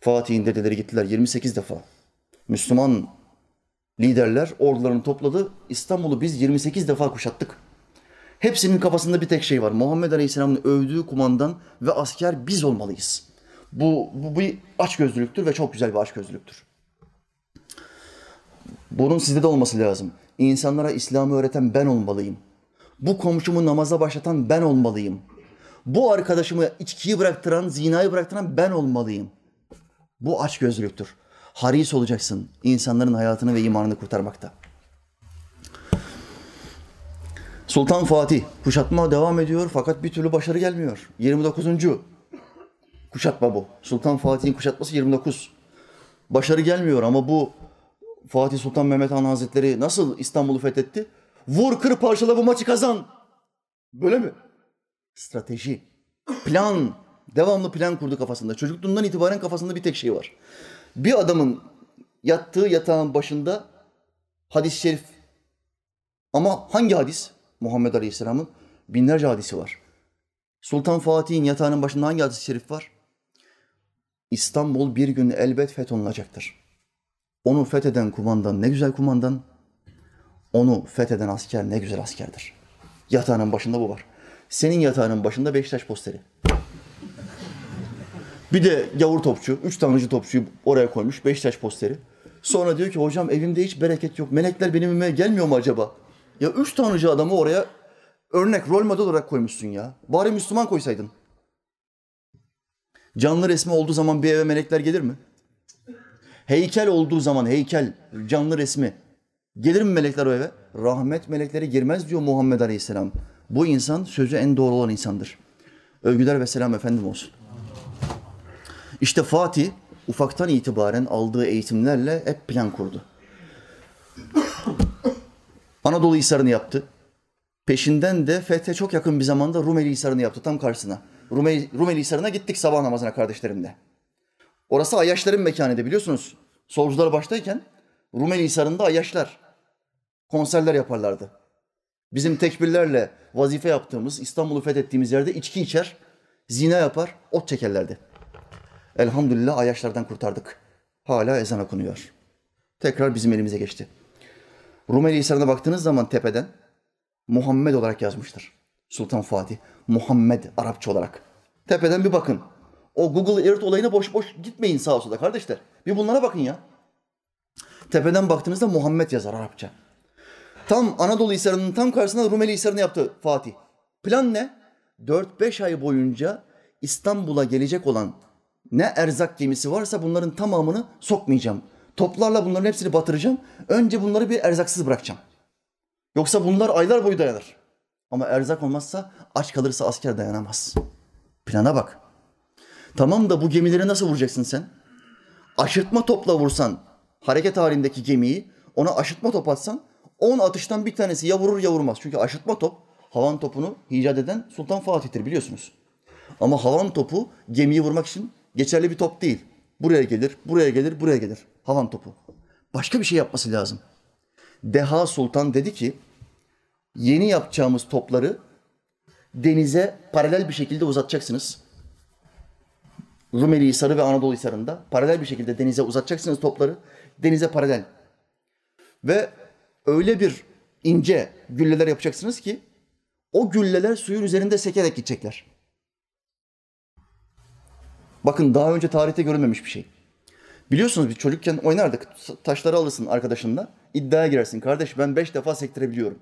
Fatih'in dedeleri gittiler 28 defa. Müslüman liderler ordularını topladı. İstanbul'u biz 28 defa kuşattık. Hepsinin kafasında bir tek şey var. Muhammed Aleyhisselam'ın övdüğü kumandan ve asker biz olmalıyız. Bu, bu bir açgözlülüktür ve çok güzel bir açgözlülüktür. Bunun sizde de olması lazım. İnsanlara İslam'ı öğreten ben olmalıyım. Bu komşumu namaza başlatan ben olmalıyım. Bu arkadaşımı içkiyi bıraktıran, zinayı bıraktıran ben olmalıyım. Bu açgözlülüktür. Haris olacaksın insanların hayatını ve imanını kurtarmakta. Sultan Fatih kuşatma devam ediyor fakat bir türlü başarı gelmiyor. 29. kuşatma bu. Sultan Fatih'in kuşatması 29. Başarı gelmiyor ama bu Fatih Sultan Mehmet Han Hazretleri nasıl İstanbul'u fethetti? Vur kır parçala bu maçı kazan. Böyle mi? Strateji, plan, devamlı plan kurdu kafasında. Çocukluğundan itibaren kafasında bir tek şey var. Bir adamın yattığı yatağın başında hadis-i şerif. Ama hangi hadis? Muhammed Aleyhisselam'ın binlerce hadisi var. Sultan Fatih'in yatağının başında hangi hadis-i şerif var? İstanbul bir gün elbet fetholunacaktır. Onu fetheden kumandan ne güzel kumandan, onu fetheden asker ne güzel askerdir. Yatağının başında bu var. Senin yatağının başında Beşiktaş posteri. Bir de gavur topçu, üç tanrıcı topçuyu oraya koymuş, Beşiktaş posteri. Sonra diyor ki hocam evimde hiç bereket yok. Melekler benim evime gelmiyor mu acaba? Ya üç tanrıcı adamı oraya örnek, rol model olarak koymuşsun ya. Bari Müslüman koysaydın. Canlı resmi olduğu zaman bir eve melekler gelir mi? Heykel olduğu zaman heykel, canlı resmi. Gelir mi melekler o eve? Rahmet melekleri girmez diyor Muhammed Aleyhisselam. Bu insan sözü en doğru olan insandır. Övgüler ve selam efendim olsun. İşte Fatih ufaktan itibaren aldığı eğitimlerle hep plan kurdu. Anadolu Hisarı'nı yaptı. Peşinden de Fethe çok yakın bir zamanda Rumeli Hisarı'nı yaptı tam karşısına. Rumeli, Rumeli Hisarı'na gittik sabah namazına kardeşlerimle. Orası Ayyaşların mekanıydı biliyorsunuz. Solcular baştayken Rumeli Hisarı'nda Ayyaşlar konserler yaparlardı. Bizim tekbirlerle vazife yaptığımız, İstanbul'u fethettiğimiz yerde içki içer, zina yapar, ot çekerlerdi. Elhamdülillah Ayyaşlardan kurtardık. Hala ezan okunuyor. Tekrar bizim elimize geçti. Rumeli Hisarı'na baktığınız zaman tepeden Muhammed olarak yazmıştır. Sultan Fatih. Muhammed Arapça olarak. Tepeden bir bakın. O Google Earth olayına boş boş gitmeyin sağa sola kardeşler. Bir bunlara bakın ya. Tepeden baktığınızda Muhammed yazar Arapça. Tam Anadolu Hisarı'nın tam karşısında Rumeli Hisarı'nı yaptı Fatih. Plan ne? 4-5 ay boyunca İstanbul'a gelecek olan ne erzak gemisi varsa bunların tamamını sokmayacağım. Toplarla bunların hepsini batıracağım. Önce bunları bir erzaksız bırakacağım. Yoksa bunlar aylar boyu dayanır. Ama erzak olmazsa aç kalırsa asker dayanamaz. Plana bak. Tamam da bu gemileri nasıl vuracaksın sen? Aşırtma topla vursan hareket halindeki gemiyi ona aşırtma top atsan 10 atıştan bir tanesi ya vurur ya vurmaz. Çünkü aşırtma top havan topunu icat eden Sultan Fatih'tir biliyorsunuz. Ama havan topu gemiyi vurmak için geçerli bir top değil. Buraya gelir, buraya gelir, buraya gelir. Havan topu. Başka bir şey yapması lazım. Deha Sultan dedi ki yeni yapacağımız topları denize paralel bir şekilde uzatacaksınız. Rumeli Hisarı ve Anadolu Hisarı'nda paralel bir şekilde denize uzatacaksınız topları. Denize paralel. Ve öyle bir ince gülleler yapacaksınız ki o gülleler suyun üzerinde sekerek gidecekler. Bakın daha önce tarihte görülmemiş bir şey. Biliyorsunuz biz çocukken oynardık. Taşları alırsın arkadaşınla. iddiaya girersin. Kardeş ben beş defa sektirebiliyorum.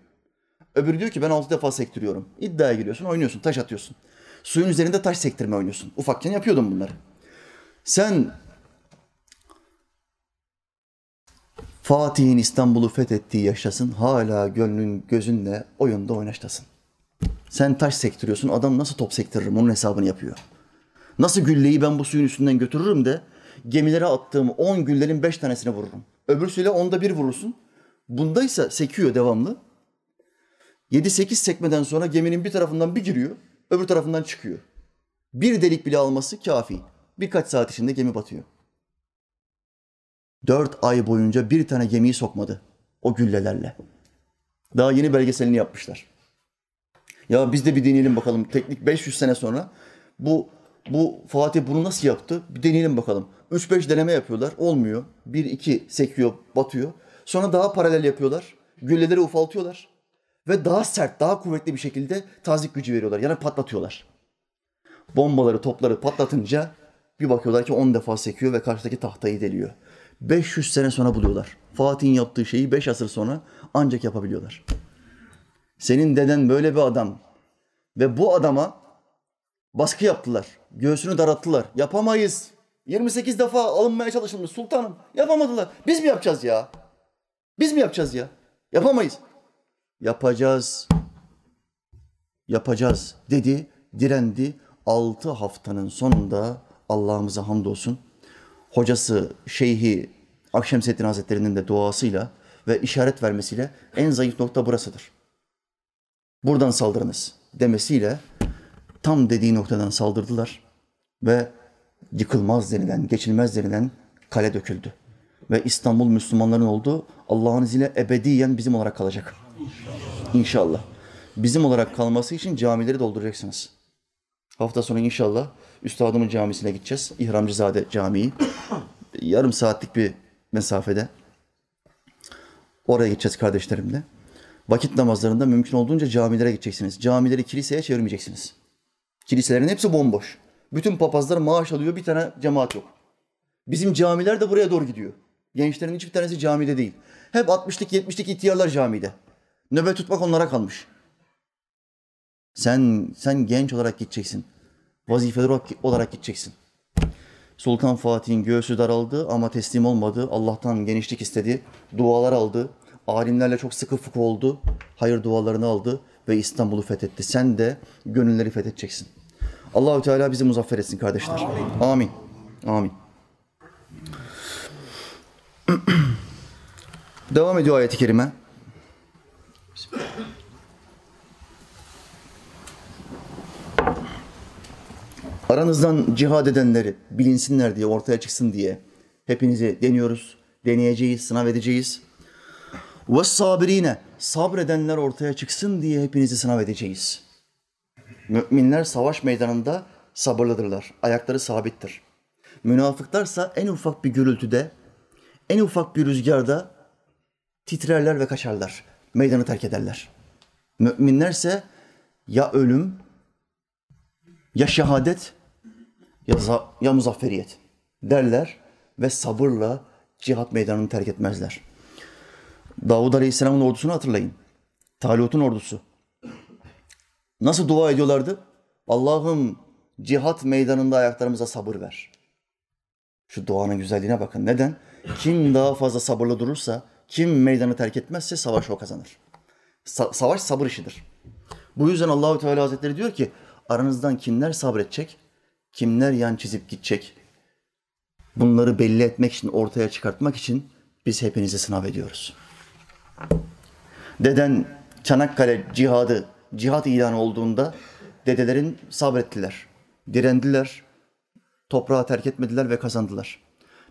Öbürü diyor ki ben altı defa sektiriyorum. İddiaya giriyorsun, oynuyorsun, taş atıyorsun. Suyun üzerinde taş sektirme oynuyorsun. Ufakken yapıyordum bunları. Sen Fatih'in İstanbul'u fethettiği yaşasın. Hala gönlün gözünle oyunda oynaştasın. Sen taş sektiriyorsun. Adam nasıl top sektiririm onun hesabını yapıyor. Nasıl gülleyi ben bu suyun üstünden götürürüm de gemilere attığım 10 güllerin 5 tanesine vururum. Öbürsüyle onda bir vurursun. Bundaysa sekiyor devamlı. 7-8 sekmeden sonra geminin bir tarafından bir giriyor, öbür tarafından çıkıyor. Bir delik bile alması kafi. Birkaç saat içinde gemi batıyor. Dört ay boyunca bir tane gemiyi sokmadı o güllelerle. Daha yeni belgeselini yapmışlar. Ya biz de bir deneyelim bakalım. Teknik 500 sene sonra bu bu Fatih bunu nasıl yaptı? Bir deneyelim bakalım. 3-5 deneme yapıyorlar. Olmuyor. 1-2 sekiyor, batıyor. Sonra daha paralel yapıyorlar. Gülleleri ufaltıyorlar. Ve daha sert, daha kuvvetli bir şekilde tazik gücü veriyorlar. Yani patlatıyorlar. Bombaları, topları patlatınca bir bakıyorlar ki 10 defa sekiyor ve karşıdaki tahtayı deliyor. 500 sene sonra buluyorlar. Fatih'in yaptığı şeyi 5 asır sonra ancak yapabiliyorlar. Senin deden böyle bir adam ve bu adama baskı yaptılar. Göğsünü daralttılar. Yapamayız. 28 defa alınmaya çalışılmış sultanım. Yapamadılar. Biz mi yapacağız ya? Biz mi yapacağız ya? Yapamayız. Yapacağız. Yapacağız dedi, direndi. Altı haftanın sonunda Allah'ımıza hamdolsun hocası, şeyhi Akşemseddin Hazretleri'nin de duasıyla ve işaret vermesiyle en zayıf nokta burasıdır. Buradan saldırınız. demesiyle tam dediği noktadan saldırdılar ve yıkılmaz denilen, geçilmez denilen kale döküldü. Ve İstanbul Müslümanların olduğu Allah'ın izniyle ebediyen bizim olarak kalacak. İnşallah. Bizim olarak kalması için camileri dolduracaksınız. Hafta sonu inşallah Üstadımın camisine gideceğiz. İhramcızade Camii. Yarım saatlik bir mesafede. Oraya gideceğiz kardeşlerimle. Vakit namazlarında mümkün olduğunca camilere gideceksiniz. Camileri kiliseye çevirmeyeceksiniz. Kiliselerin hepsi bomboş. Bütün papazlar maaş alıyor, bir tane cemaat yok. Bizim camiler de buraya doğru gidiyor. Gençlerin hiçbir tanesi camide değil. Hep 60'lık 70'lik ihtiyarlar camide. Nöbet tutmak onlara kalmış. Sen sen genç olarak gideceksin. Vazifeler olarak gideceksin. Sultan Fatih'in göğsü daraldı ama teslim olmadı. Allah'tan genişlik istedi. Dualar aldı. Alimlerle çok sıkı fıkı oldu. Hayır dualarını aldı ve İstanbul'u fethetti. Sen de gönülleri fethedeceksin. Allahü Teala bizi muzaffer etsin kardeşler. Amin. Amin. Amin. Devam ediyor ayet-i kerime. Aranızdan cihad edenleri bilinsinler diye, ortaya çıksın diye hepinizi deniyoruz, deneyeceğiz, sınav edeceğiz. Ve sabirine, sabredenler ortaya çıksın diye hepinizi sınav edeceğiz. Müminler savaş meydanında sabırlıdırlar, ayakları sabittir. Münafıklarsa en ufak bir gürültüde, en ufak bir rüzgarda titrerler ve kaçarlar, meydanı terk ederler. Müminlerse ya ölüm, ya şehadet ya, za- ya muzafferiyet derler ve sabırla cihat meydanını terk etmezler. Davud Aleyhisselam'ın ordusunu hatırlayın. Talut'un ordusu. Nasıl dua ediyorlardı? Allah'ım cihat meydanında ayaklarımıza sabır ver. Şu duanın güzelliğine bakın. Neden? Kim daha fazla sabırlı durursa, kim meydanı terk etmezse savaş o kazanır. Sa- savaş sabır işidir. Bu yüzden Allahü Teala Hazretleri diyor ki aranızdan kimler sabredecek, kimler yan çizip gidecek. Bunları belli etmek için, ortaya çıkartmak için biz hepinizi sınav ediyoruz. Deden Çanakkale cihadı, cihat ilanı olduğunda dedelerin sabrettiler, direndiler, toprağı terk etmediler ve kazandılar.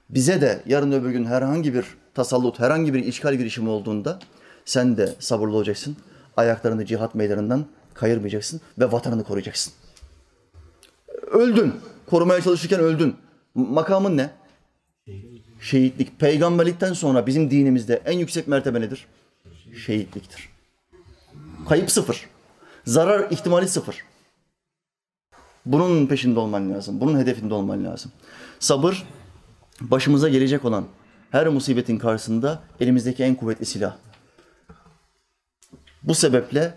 Bize de yarın öbür gün herhangi bir tasallut, herhangi bir işgal girişimi olduğunda sen de sabırlı olacaksın. Ayaklarını cihat meydanından kayırmayacaksın ve vatanını koruyacaksın. Öldün. Korumaya çalışırken öldün. Makamın ne? Şehitlik. Peygamberlikten sonra bizim dinimizde en yüksek mertebe nedir? Şehitliktir. Kayıp sıfır. Zarar ihtimali sıfır. Bunun peşinde olman lazım. Bunun hedefinde olman lazım. Sabır başımıza gelecek olan her musibetin karşısında elimizdeki en kuvvetli silah. Bu sebeple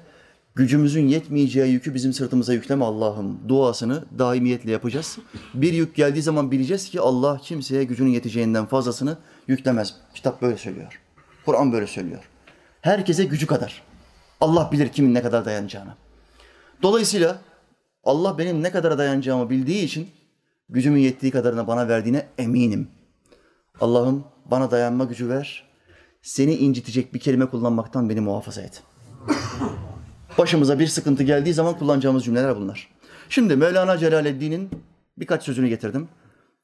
gücümüzün yetmeyeceği yükü bizim sırtımıza yükleme Allah'ım duasını daimiyetle yapacağız. Bir yük geldiği zaman bileceğiz ki Allah kimseye gücünün yeteceğinden fazlasını yüklemez. Kitap böyle söylüyor. Kur'an böyle söylüyor. Herkese gücü kadar. Allah bilir kimin ne kadar dayanacağını. Dolayısıyla Allah benim ne kadar dayanacağımı bildiği için gücümün yettiği kadarını bana verdiğine eminim. Allah'ım bana dayanma gücü ver. Seni incitecek bir kelime kullanmaktan beni muhafaza et. Başımıza bir sıkıntı geldiği zaman kullanacağımız cümleler bunlar. Şimdi Mevlana Celaleddin'in birkaç sözünü getirdim.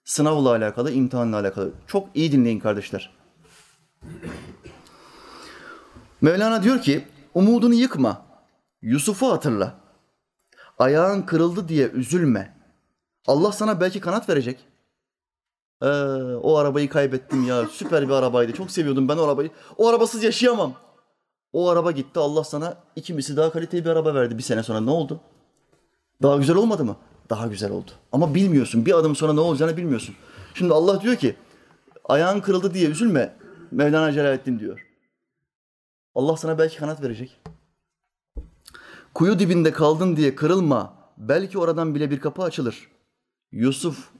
Sınavla alakalı, imtihanla alakalı. Çok iyi dinleyin kardeşler. Mevlana diyor ki, umudunu yıkma, Yusuf'u hatırla. Ayağın kırıldı diye üzülme. Allah sana belki kanat verecek. Ee, o arabayı kaybettim ya, süper bir arabaydı, çok seviyordum ben o arabayı. O arabasız yaşayamam. O araba gitti, Allah sana iki misli daha kaliteli bir araba verdi bir sene sonra. Ne oldu? Daha güzel olmadı mı? Daha güzel oldu. Ama bilmiyorsun, bir adım sonra ne olacağını bilmiyorsun. Şimdi Allah diyor ki, ayağın kırıldı diye üzülme. Mevlana Celaleddin diyor. Allah sana belki kanat verecek. Kuyu dibinde kaldın diye kırılma. Belki oradan bile bir kapı açılır. Yusuf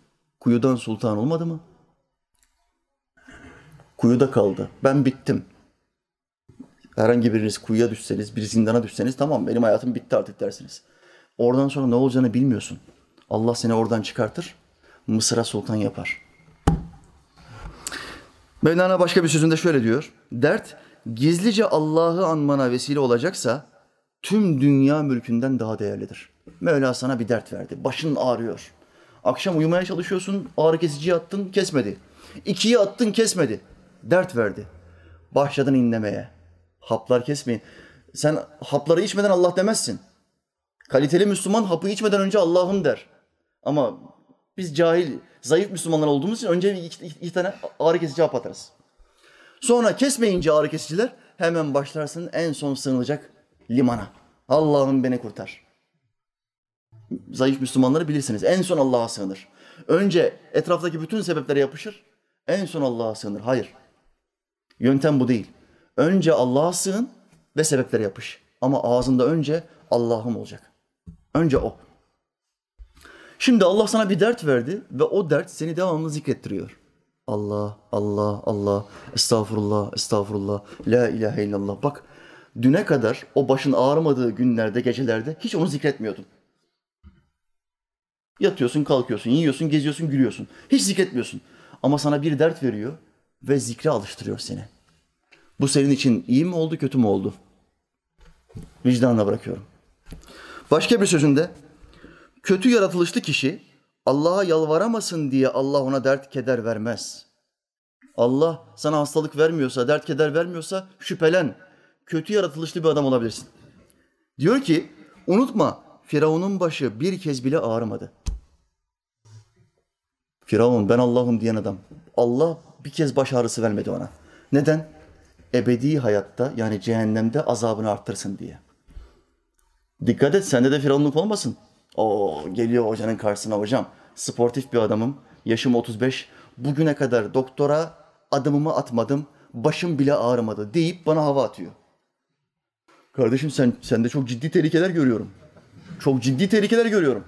kuyudan sultan olmadı mı? Kuyuda kaldı. Ben bittim. Herhangi biriniz kuyuya düşseniz, bir zindana düşseniz tamam benim hayatım bitti artık dersiniz. Oradan sonra ne olacağını bilmiyorsun. Allah seni oradan çıkartır, Mısır'a sultan yapar. Mevlana başka bir sözünde şöyle diyor. Dert gizlice Allah'ı anmana vesile olacaksa tüm dünya mülkünden daha değerlidir. Mevla sana bir dert verdi. Başın ağrıyor. Akşam uyumaya çalışıyorsun, ağrı kesiciyi attın, kesmedi. İkiyi attın, kesmedi. Dert verdi. Başladın inlemeye. Haplar kesmeyin. Sen hapları içmeden Allah demezsin. Kaliteli Müslüman hapı içmeden önce Allah'ım der. Ama biz cahil, zayıf Müslümanlar olduğumuz için önce iki, iki, tane ağrı kesici hap atarız. Sonra kesmeyince ağrı kesiciler hemen başlarsın en son sığınılacak limana. Allah'ım beni kurtar. Zayıf Müslümanları bilirsiniz. En son Allah'a sığınır. Önce etraftaki bütün sebeplere yapışır. En son Allah'a sığınır. Hayır. Yöntem bu değil. Önce Allah'a sığın ve sebeplere yapış. Ama ağzında önce Allah'ım olacak. Önce o. Şimdi Allah sana bir dert verdi ve o dert seni devamlı zikrettiriyor. Allah, Allah, Allah, estağfurullah, estağfurullah, la ilahe illallah. Bak düne kadar o başın ağrımadığı günlerde, gecelerde hiç onu zikretmiyordun. Yatıyorsun, kalkıyorsun, yiyorsun, geziyorsun, gülüyorsun. Hiç zikretmiyorsun. Ama sana bir dert veriyor ve zikre alıştırıyor seni. Bu senin için iyi mi oldu, kötü mü oldu? Vicdanına bırakıyorum. Başka bir sözünde kötü yaratılışlı kişi Allah'a yalvaramasın diye Allah ona dert keder vermez. Allah sana hastalık vermiyorsa, dert keder vermiyorsa şüphelen. Kötü yaratılışlı bir adam olabilirsin. Diyor ki unutma Firavun'un başı bir kez bile ağrımadı. Firavun ben Allah'ım diyen adam. Allah bir kez baş ağrısı vermedi ona. Neden? Ebedi hayatta yani cehennemde azabını arttırsın diye. Dikkat et sende de firavunluk olmasın. O geliyor hocanın karşısına hocam. Sportif bir adamım. Yaşım 35. Bugüne kadar doktora adımımı atmadım. Başım bile ağrımadı deyip bana hava atıyor. Kardeşim sen sende çok ciddi tehlikeler görüyorum. Çok ciddi tehlikeler görüyorum.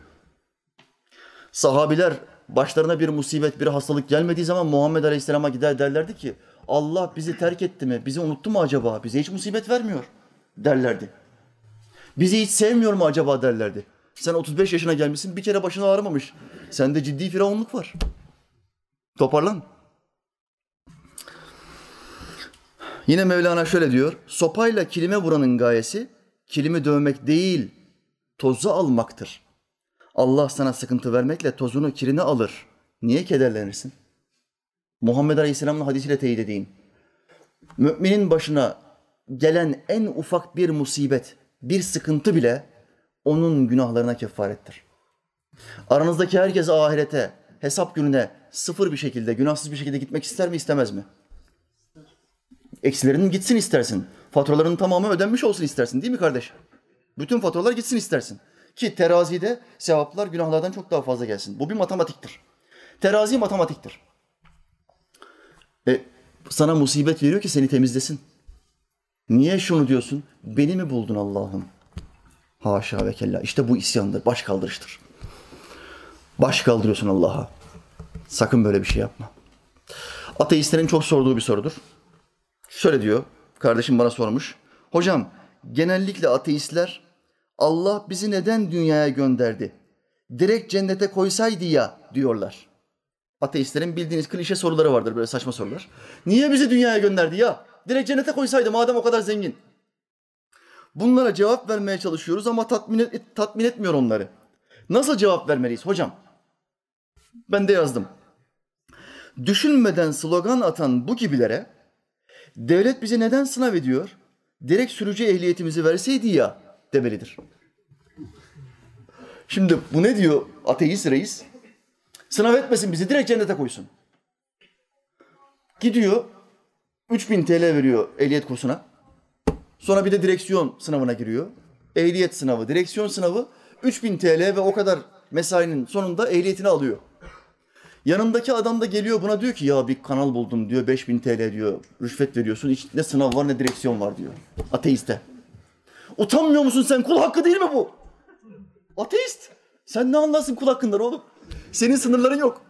Sahabiler başlarına bir musibet, bir hastalık gelmediği zaman Muhammed Aleyhisselam'a gider derlerdi ki Allah bizi terk etti mi? Bizi unuttu mu acaba? Bize hiç musibet vermiyor derlerdi. Bizi hiç sevmiyor mu acaba derlerdi. Sen 35 yaşına gelmişsin bir kere başını ağrımamış. Sende ciddi firavunluk var. Toparlan. Yine Mevlana şöyle diyor. Sopayla kilime vuranın gayesi kilimi dövmek değil, tozu almaktır. Allah sana sıkıntı vermekle tozunu kirini alır. Niye kederlenirsin? Muhammed Aleyhisselam'ın hadisiyle teyit edeyim. Müminin başına gelen en ufak bir musibet, bir sıkıntı bile onun günahlarına kefarettir. Aranızdaki herkes ahirete, hesap gününe sıfır bir şekilde, günahsız bir şekilde gitmek ister mi, istemez mi? Eksilerinin gitsin istersin. Faturaların tamamı ödenmiş olsun istersin değil mi kardeş? Bütün faturalar gitsin istersin. Ki terazide sevaplar günahlardan çok daha fazla gelsin. Bu bir matematiktir. Terazi matematiktir. E, sana musibet veriyor ki seni temizlesin. Niye şunu diyorsun? Beni mi buldun Allah'ım? Haşa ve kella. İşte bu isyandır, baş kaldırıştır. Baş kaldırıyorsun Allah'a. Sakın böyle bir şey yapma. Ateistlerin çok sorduğu bir sorudur. Şöyle diyor, kardeşim bana sormuş. Hocam, genellikle ateistler Allah bizi neden dünyaya gönderdi? Direkt cennete koysaydı ya diyorlar. Ateistlerin bildiğiniz klişe soruları vardır böyle saçma sorular. Niye bizi dünyaya gönderdi ya? Direkt cennete koysaydı madem o kadar zengin. Bunlara cevap vermeye çalışıyoruz ama tatmin, et, tatmin etmiyor onları. Nasıl cevap vermeliyiz hocam? Ben de yazdım. Düşünmeden slogan atan bu gibilere devlet bizi neden sınav ediyor? Direkt sürücü ehliyetimizi verseydi ya demelidir. Şimdi bu ne diyor ateist reis? Sınav etmesin bizi direkt cennete koysun. Gidiyor 3000 TL veriyor ehliyet kursuna. Sonra bir de direksiyon sınavına giriyor. Ehliyet sınavı, direksiyon sınavı 3000 TL ve o kadar mesainin sonunda ehliyetini alıyor. Yanındaki adam da geliyor buna diyor ki ya bir kanal buldum diyor 5000 TL diyor. Rüşvet veriyorsun. Hiç ne sınav var ne direksiyon var diyor. Ateiste. Utanmıyor musun sen? Kul hakkı değil mi bu? Ateist. Sen ne anlarsın kul hakkından oğlum? Senin sınırların yok.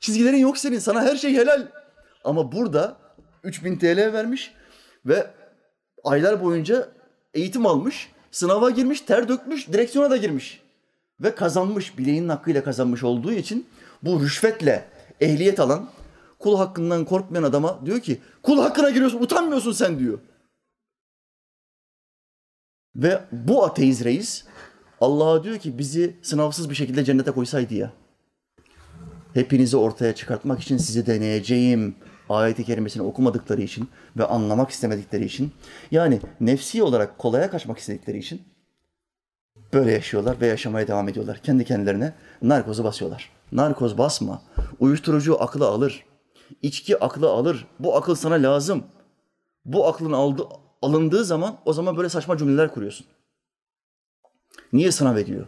Çizgilerin yok senin. Sana her şey helal. Ama burada 3000 TL vermiş ve aylar boyunca eğitim almış, sınava girmiş, ter dökmüş, direksiyona da girmiş. Ve kazanmış, bileğinin hakkıyla kazanmış olduğu için bu rüşvetle ehliyet alan, kul hakkından korkmayan adama diyor ki, kul hakkına giriyorsun, utanmıyorsun sen diyor. Ve bu ateist reis Allah'a diyor ki bizi sınavsız bir şekilde cennete koysaydı ya. Hepinizi ortaya çıkartmak için sizi deneyeceğim ayeti kerimesini okumadıkları için ve anlamak istemedikleri için yani nefsi olarak kolaya kaçmak istedikleri için böyle yaşıyorlar ve yaşamaya devam ediyorlar. Kendi kendilerine narkozu basıyorlar. Narkoz basma. Uyuşturucu aklı alır. İçki aklı alır. Bu akıl sana lazım. Bu aklın aldı, alındığı zaman o zaman böyle saçma cümleler kuruyorsun. Niye sınav ediyor?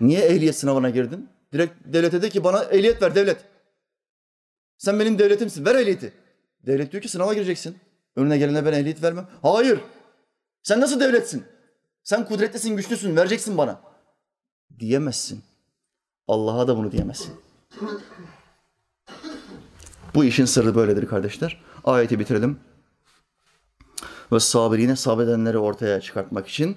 Niye ehliyet sınavına girdin? Direkt devlete de ki bana ehliyet ver devlet. Sen benim devletimsin. Ver ehliyeti. Devlet diyor ki sınava gireceksin. Önüne gelene ben ehliyet vermem. Hayır. Sen nasıl devletsin? Sen kudretlisin, güçlüsün. Vereceksin bana. Diyemezsin. Allah'a da bunu diyemezsin. Bu işin sırrı böyledir kardeşler. Ayeti bitirelim. Ve sabirine sabredenleri ortaya çıkartmak için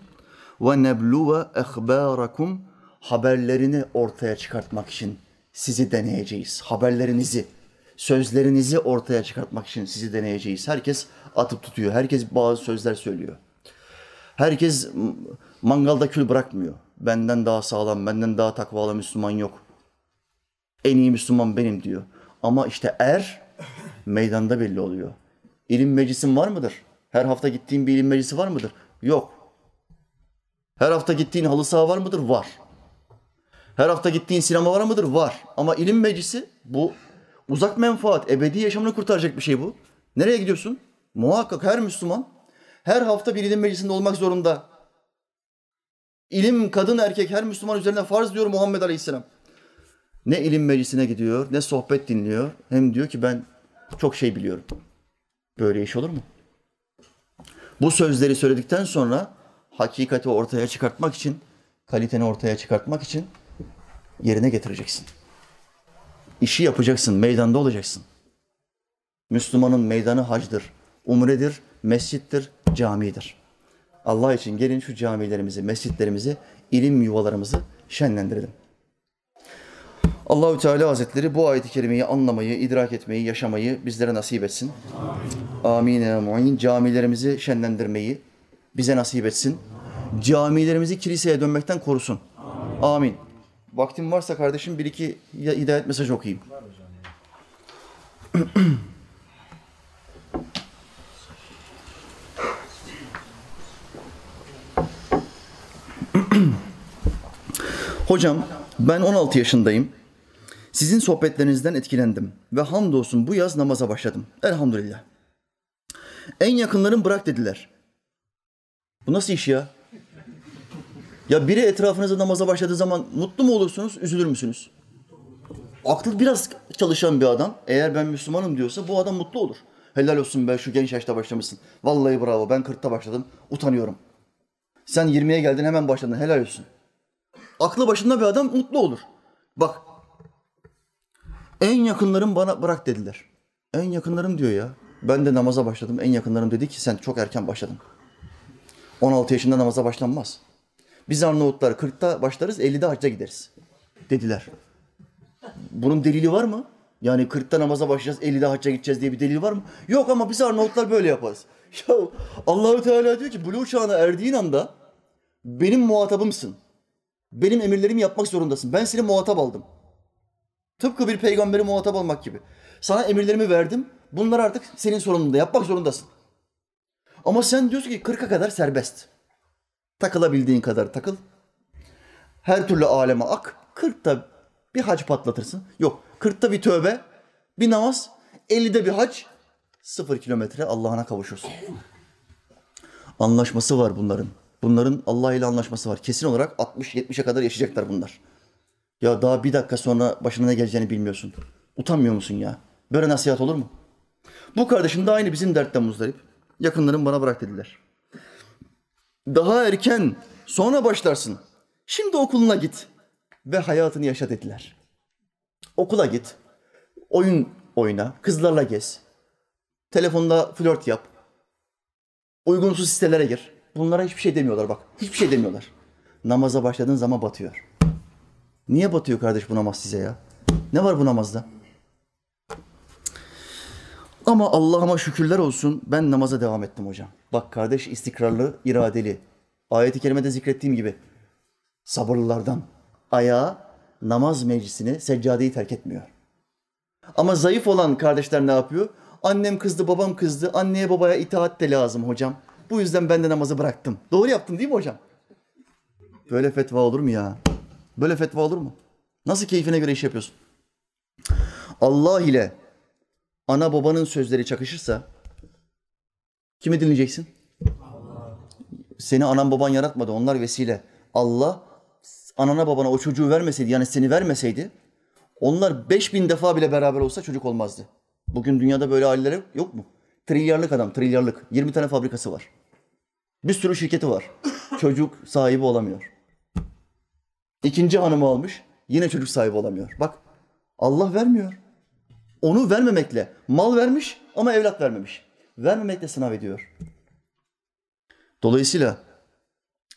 ve nebluve ehbarakum haberlerini ortaya çıkartmak için sizi deneyeceğiz. Haberlerinizi, sözlerinizi ortaya çıkartmak için sizi deneyeceğiz. Herkes atıp tutuyor. Herkes bazı sözler söylüyor. Herkes mangalda kül bırakmıyor. Benden daha sağlam, benden daha takvalı Müslüman yok. En iyi Müslüman benim diyor. Ama işte er meydanda belli oluyor. İlim meclisin var mıdır? Her hafta gittiğin bir ilim meclisi var mıdır? Yok. Her hafta gittiğin halı saha var mıdır? Var. Her hafta gittiğin sinema var mıdır? Var. Ama ilim meclisi bu uzak menfaat, ebedi yaşamını kurtaracak bir şey bu. Nereye gidiyorsun? Muhakkak her Müslüman her hafta bir ilim meclisinde olmak zorunda. İlim kadın erkek her Müslüman üzerine farz diyor Muhammed Aleyhisselam. Ne ilim meclisine gidiyor, ne sohbet dinliyor. Hem diyor ki ben çok şey biliyorum. Böyle iş olur mu? Bu sözleri söyledikten sonra hakikati ortaya çıkartmak için, kaliteni ortaya çıkartmak için yerine getireceksin. İşi yapacaksın, meydanda olacaksın. Müslümanın meydanı hacdır, umredir, mescittir, camidir. Allah için gelin şu camilerimizi, mescitlerimizi, ilim yuvalarımızı şenlendirelim. Allahü Teala Hazretleri bu ayet-i kerimeyi anlamayı, idrak etmeyi, yaşamayı bizlere nasip etsin. Amin. Amin. Camilerimizi şenlendirmeyi bize nasip etsin. Camilerimizi kiliseye dönmekten korusun. Amin. Vaktim varsa kardeşim bir iki hidayet mesajı okuyayım. Hocam ben 16 yaşındayım. Sizin sohbetlerinizden etkilendim ve hamdolsun bu yaz namaza başladım. Elhamdülillah. En yakınlarım bırak dediler. Bu nasıl iş ya? Ya biri etrafınızda namaza başladığı zaman mutlu mu olursunuz, üzülür müsünüz? Aklı biraz çalışan bir adam, eğer ben Müslümanım diyorsa bu adam mutlu olur. Helal olsun be şu genç yaşta başlamışsın. Vallahi bravo ben 40'ta başladım, utanıyorum. Sen 20'ye geldin hemen başladın, helal olsun. Aklı başında bir adam mutlu olur. Bak, en yakınlarım bana bırak dediler. En yakınlarım diyor ya. Ben de namaza başladım. En yakınlarım dedi ki sen çok erken başladın. 16 yaşında namaza başlanmaz. Biz Arnavutlar 40'ta başlarız, 50'de hacca gideriz. Dediler. Bunun delili var mı? Yani 40'ta namaza başlayacağız, 50'de hacca gideceğiz diye bir delil var mı? Yok ama biz Arnavutlar böyle yaparız. Ya Allahu Teala diyor ki buluğ çağına erdiğin anda benim muhatabımsın. Benim emirlerimi yapmak zorundasın. Ben seni muhatap aldım. Tıpkı bir peygamberi muhatap almak gibi. Sana emirlerimi verdim. Bunlar artık senin sorumluluğunda. Yapmak zorundasın. Ama sen diyorsun ki 40'a kadar serbest. Takılabildiğin kadar takıl. Her türlü aleme ak. 40'ta bir hac patlatırsın. Yok 40'ta bir tövbe, bir namaz, 50'de bir hac, sıfır kilometre Allah'ına kavuşursun. Anlaşması var bunların. Bunların Allah ile anlaşması var. Kesin olarak 60-70'e kadar yaşayacaklar bunlar. Ya daha bir dakika sonra başına ne geleceğini bilmiyorsun. Utanmıyor musun ya? Böyle nasihat olur mu? Bu kardeşim de aynı bizim dertten muzdarip. Yakınlarım bana bırak dediler. Daha erken, sonra başlarsın. Şimdi okuluna git ve hayatını yaşa dediler. Okula git, oyun oyna, kızlarla gez. Telefonda flört yap. Uygunsuz sitelere gir. Bunlara hiçbir şey demiyorlar bak. Hiçbir şey demiyorlar. Namaza başladığın zaman batıyor. Niye batıyor kardeş bu namaz size ya? Ne var bu namazda? Ama Allah'ıma şükürler olsun ben namaza devam ettim hocam. Bak kardeş istikrarlı, iradeli. Ayet-i kerimede zikrettiğim gibi sabırlılardan ayağa namaz meclisine seccadeyi terk etmiyor. Ama zayıf olan kardeşler ne yapıyor? Annem kızdı, babam kızdı. Anneye babaya itaat de lazım hocam. Bu yüzden ben de namazı bıraktım. Doğru yaptın değil mi hocam? Böyle fetva olur mu ya? Böyle fetva olur mu? Nasıl keyfine göre iş yapıyorsun? Allah ile ana babanın sözleri çakışırsa kimi dinleyeceksin? Seni anan baban yaratmadı. Onlar vesile. Allah anana babana o çocuğu vermeseydi yani seni vermeseydi onlar 5000 defa bile beraber olsa çocuk olmazdı. Bugün dünyada böyle aileler yok mu? Trilyarlık adam, trilyarlık. 20 tane fabrikası var. Bir sürü şirketi var. Çocuk sahibi olamıyor. İkinci hanımı almış, yine çocuk sahibi olamıyor. Bak, Allah vermiyor. Onu vermemekle mal vermiş ama evlat vermemiş. Vermemekle sınav ediyor. Dolayısıyla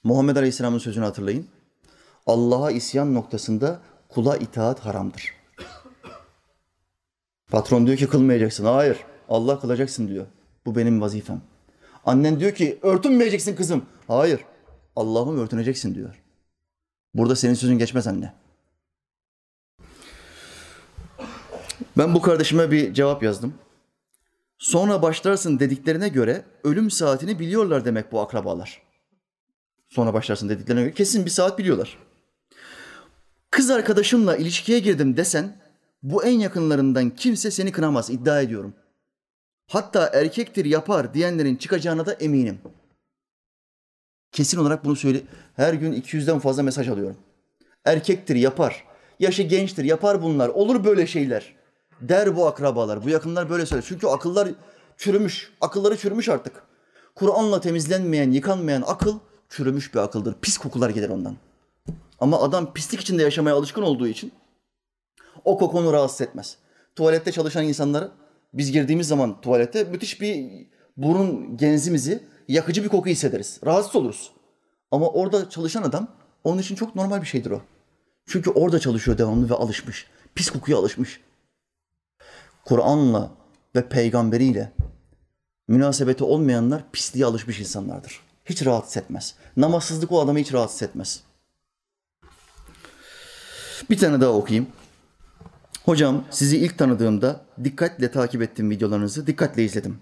Muhammed Aleyhisselam'ın sözünü hatırlayın. Allah'a isyan noktasında kula itaat haramdır. Patron diyor ki kılmayacaksın. Hayır. Allah kılacaksın diyor. Bu benim vazifem. Annen diyor ki örtünmeyeceksin kızım. Hayır. Allah'ım örtüneceksin diyor. Burada senin sözün geçmez anne. Ben bu kardeşime bir cevap yazdım. Sonra başlarsın dediklerine göre ölüm saatini biliyorlar demek bu akrabalar. Sonra başlarsın dediklerine göre kesin bir saat biliyorlar. Kız arkadaşımla ilişkiye girdim desen bu en yakınlarından kimse seni kınamaz iddia ediyorum. Hatta erkektir yapar diyenlerin çıkacağına da eminim. Kesin olarak bunu söyle. Her gün 200'den fazla mesaj alıyorum. Erkektir yapar. Yaşı gençtir yapar bunlar. Olur böyle şeyler. Der bu akrabalar. Bu yakınlar böyle söyler. Çünkü akıllar çürümüş. Akılları çürümüş artık. Kur'an'la temizlenmeyen, yıkanmayan akıl çürümüş bir akıldır. Pis kokular gelir ondan. Ama adam pislik içinde yaşamaya alışkın olduğu için o koku onu rahatsız etmez. Tuvalette çalışan insanları biz girdiğimiz zaman tuvalete müthiş bir burun genzimizi yakıcı bir koku hissederiz. Rahatsız oluruz. Ama orada çalışan adam onun için çok normal bir şeydir o. Çünkü orada çalışıyor devamlı ve alışmış. Pis kokuya alışmış. Kur'an'la ve peygamberiyle münasebeti olmayanlar pisliğe alışmış insanlardır. Hiç rahatsız etmez. Namazsızlık o adamı hiç rahatsız etmez. Bir tane daha okuyayım. Hocam sizi ilk tanıdığımda dikkatle takip ettiğim videolarınızı dikkatle izledim.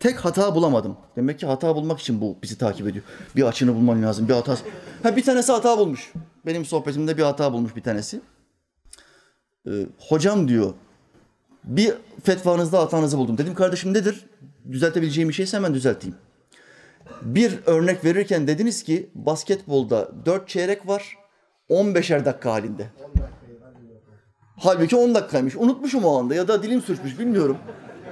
Tek hata bulamadım. Demek ki hata bulmak için bu bizi takip ediyor. Bir açını bulman lazım. Bir hata. Ha bir tanesi hata bulmuş. Benim sohbetimde bir hata bulmuş bir tanesi. Ee, hocam diyor bir fetvanızda hatanızı buldum. Dedim kardeşim nedir? Düzeltebileceğim bir şeyse hemen düzelteyim. Bir örnek verirken dediniz ki basketbolda dört çeyrek var 15'er dakika halinde. Halbuki 10 dakikaymış. Unutmuşum o anda ya da dilim sürçmüş bilmiyorum.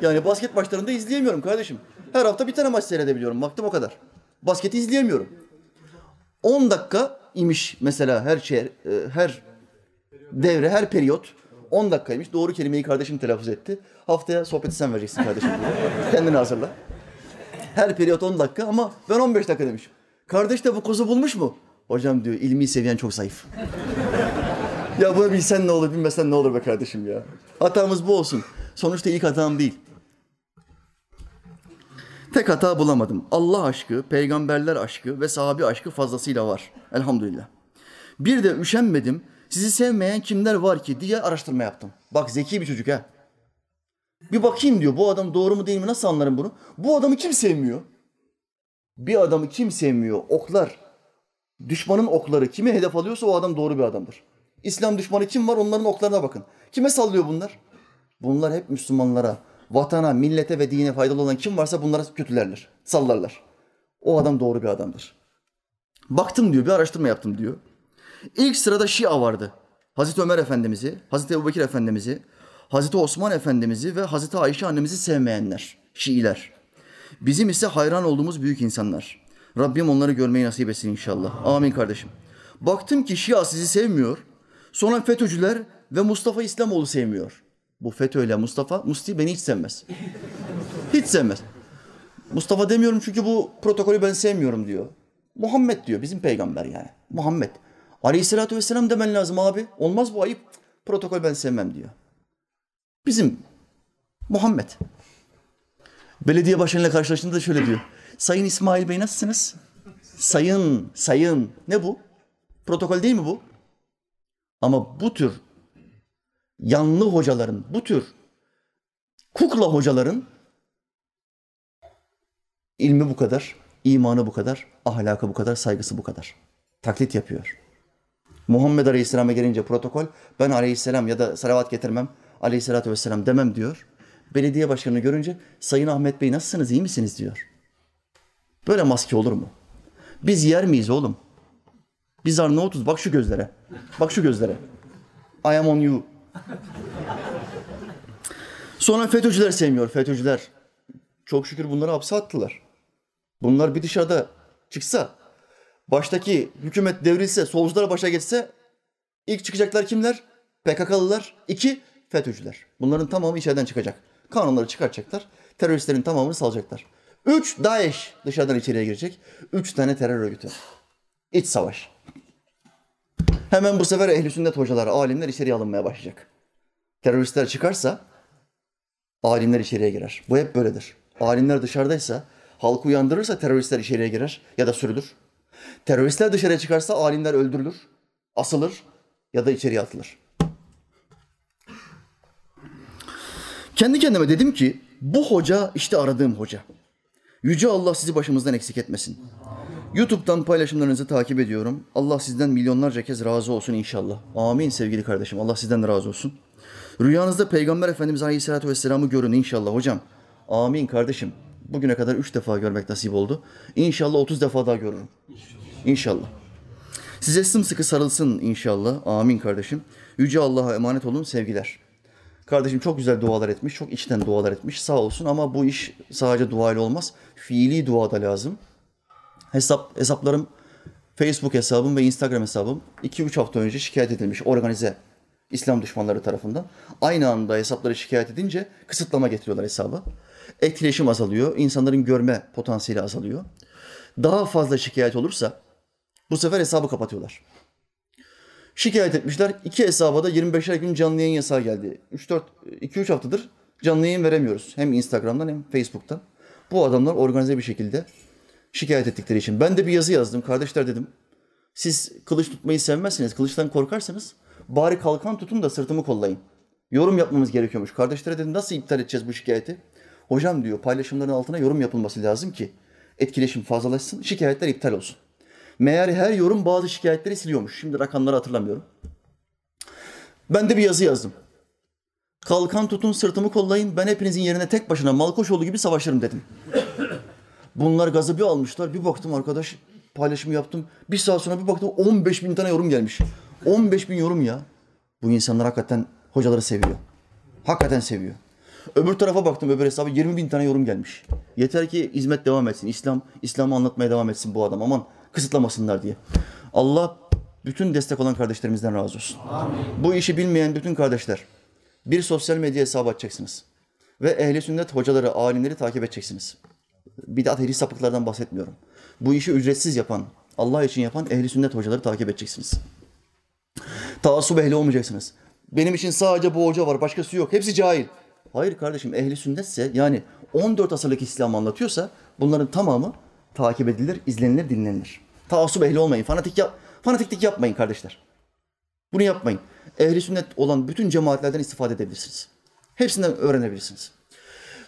Yani basket maçlarında izleyemiyorum kardeşim. Her hafta bir tane maç seyredebiliyorum. Baktım o kadar. Basketi izleyemiyorum. 10 dakika imiş mesela her şey, her devre, her periyot 10 dakikaymış. Doğru kelimeyi kardeşim telaffuz etti. Haftaya sohbeti sen vereceksin kardeşim. Kendini hazırla. Her periyot 10 dakika ama ben 15 dakika demişim. Kardeş de bu kozu bulmuş mu? Hocam diyor ilmi seviyen çok zayıf. ya bunu bilsen ne olur bilmesen ne olur be kardeşim ya. Hatamız bu olsun. Sonuçta ilk hatam değil. Tek hata bulamadım. Allah aşkı, peygamberler aşkı ve sahabi aşkı fazlasıyla var. Elhamdülillah. Bir de üşenmedim. Sizi sevmeyen kimler var ki diye araştırma yaptım. Bak zeki bir çocuk ha. Bir bakayım diyor bu adam doğru mu değil mi nasıl anlarım bunu? Bu adamı kim sevmiyor? Bir adamı kim sevmiyor? Oklar. Düşmanın okları kimi hedef alıyorsa o adam doğru bir adamdır. İslam düşmanı kim var onların oklarına bakın. Kime sallıyor bunlar? Bunlar hep Müslümanlara, vatana, millete ve dine faydalı olan kim varsa bunlara kötülerler, sallarlar. O adam doğru bir adamdır. Baktım diyor, bir araştırma yaptım diyor. İlk sırada Şia vardı. Hazreti Ömer Efendimiz'i, Hazreti Ebubekir Efendimiz'i, Hazreti Osman Efendimiz'i ve Hazreti Ayşe annemizi sevmeyenler, Şiiler. Bizim ise hayran olduğumuz büyük insanlar. Rabbim onları görmeyi nasip etsin inşallah. Amin kardeşim. Baktım ki Şia sizi sevmiyor. Sonra FETÖ'cüler ve Mustafa İslamoğlu sevmiyor. Bu FETÖ ile Mustafa, Musti beni hiç sevmez. Hiç sevmez. Mustafa demiyorum çünkü bu protokolü ben sevmiyorum diyor. Muhammed diyor bizim peygamber yani. Muhammed. Aleyhissalatü vesselam demen lazım abi. Olmaz bu ayıp. Protokol ben sevmem diyor. Bizim Muhammed. Belediye başkanıyla karşılaştığında da şöyle diyor. Sayın İsmail Bey nasılsınız? sayın, sayın. Ne bu? Protokol değil mi bu? Ama bu tür yanlı hocaların, bu tür kukla hocaların ilmi bu kadar, imanı bu kadar, ahlakı bu kadar, saygısı bu kadar. Taklit yapıyor. Muhammed Aleyhisselam'a gelince protokol, ben Aleyhisselam ya da salavat getirmem, Aleyhisselatü Vesselam demem diyor. Belediye başkanını görünce, Sayın Ahmet Bey nasılsınız, iyi misiniz diyor. Böyle maske olur mu? Biz yer miyiz oğlum? Biz Arnavutuz, bak şu gözlere. Bak şu gözlere. I am on you. Sonra FETÖ'cüler sevmiyor, FETÖ'cüler. Çok şükür bunları hapse attılar. Bunlar bir dışarıda çıksa, baştaki hükümet devrilse, solcular başa geçse ilk çıkacaklar kimler? PKK'lılar. İki, FETÖ'cüler. Bunların tamamı içeriden çıkacak. Kanunları çıkartacaklar. Teröristlerin tamamını salacaklar. Üç, DAEŞ dışarıdan içeriye girecek. Üç tane terör örgütü. İç savaş. Hemen bu sefer ehli sünnet hocalar, alimler içeriye alınmaya başlayacak. Teröristler çıkarsa alimler içeriye girer. Bu hep böyledir. Alimler dışarıdaysa, halkı uyandırırsa teröristler içeriye girer ya da sürülür. Teröristler dışarıya çıkarsa alimler öldürülür, asılır ya da içeriye atılır. Kendi kendime dedim ki bu hoca işte aradığım hoca. Yüce Allah sizi başımızdan eksik etmesin. YouTube'dan paylaşımlarınızı takip ediyorum. Allah sizden milyonlarca kez razı olsun inşallah. Amin sevgili kardeşim. Allah sizden de razı olsun. Rüyanızda Peygamber Efendimiz Aleyhisselatü Vesselam'ı görün inşallah hocam. Amin kardeşim. Bugüne kadar üç defa görmek nasip oldu. İnşallah otuz defa daha görürüm. İnşallah. Size sımsıkı sarılsın inşallah. Amin kardeşim. Yüce Allah'a emanet olun sevgiler. Kardeşim çok güzel dualar etmiş, çok içten dualar etmiş. Sağ olsun ama bu iş sadece dua ile olmaz. Fiili dua da lazım. Hesap, hesaplarım, Facebook hesabım ve Instagram hesabım 2-3 hafta önce şikayet edilmiş organize İslam düşmanları tarafından. Aynı anda hesapları şikayet edince kısıtlama getiriyorlar hesaba. Etkileşim azalıyor, insanların görme potansiyeli azalıyor. Daha fazla şikayet olursa bu sefer hesabı kapatıyorlar. Şikayet etmişler. İki hesaba da 25'er gün canlı yayın yasağı geldi. 3-4, 2-3 haftadır canlı yayın veremiyoruz. Hem Instagram'dan hem Facebook'tan. Bu adamlar organize bir şekilde şikayet ettikleri için. Ben de bir yazı yazdım. Kardeşler dedim. Siz kılıç tutmayı sevmezsiniz. Kılıçtan korkarsanız bari kalkan tutun da sırtımı kollayın. Yorum yapmamız gerekiyormuş. Kardeşlere dedim nasıl iptal edeceğiz bu şikayeti? Hocam diyor paylaşımların altına yorum yapılması lazım ki etkileşim fazlalaşsın, şikayetler iptal olsun. Meğer her yorum bazı şikayetleri siliyormuş. Şimdi rakamları hatırlamıyorum. Ben de bir yazı yazdım. Kalkan tutun sırtımı kollayın ben hepinizin yerine tek başına Malkoçoğlu gibi savaşırım dedim. Bunlar gazı bir almışlar. Bir baktım arkadaş paylaşımı yaptım. Bir saat sonra bir baktım 15 bin tane yorum gelmiş. 15 bin yorum ya. Bu insanlar hakikaten hocaları seviyor. Hakikaten seviyor. Öbür tarafa baktım öbür hesabı 20 bin tane yorum gelmiş. Yeter ki hizmet devam etsin. İslam, İslam'ı anlatmaya devam etsin bu adam. Aman kısıtlamasınlar diye. Allah bütün destek olan kardeşlerimizden razı olsun. Amin. Bu işi bilmeyen bütün kardeşler bir sosyal medya hesabı açacaksınız. Ve ehli sünnet hocaları, alimleri takip edeceksiniz. Bidat ehli sapıklardan bahsetmiyorum. Bu işi ücretsiz yapan, Allah için yapan ehli sünnet hocaları takip edeceksiniz. Taasub ehli olmayacaksınız. Benim için sadece bu hoca var, başkası yok. Hepsi cahil. Hayır kardeşim ehli sünnetse yani 14 asırlık İslam anlatıyorsa bunların tamamı takip edilir, izlenilir, dinlenilir. Taasub ehli olmayın. Fanatik yap fanatiklik yapmayın kardeşler. Bunu yapmayın. Ehli sünnet olan bütün cemaatlerden istifade edebilirsiniz. Hepsinden öğrenebilirsiniz.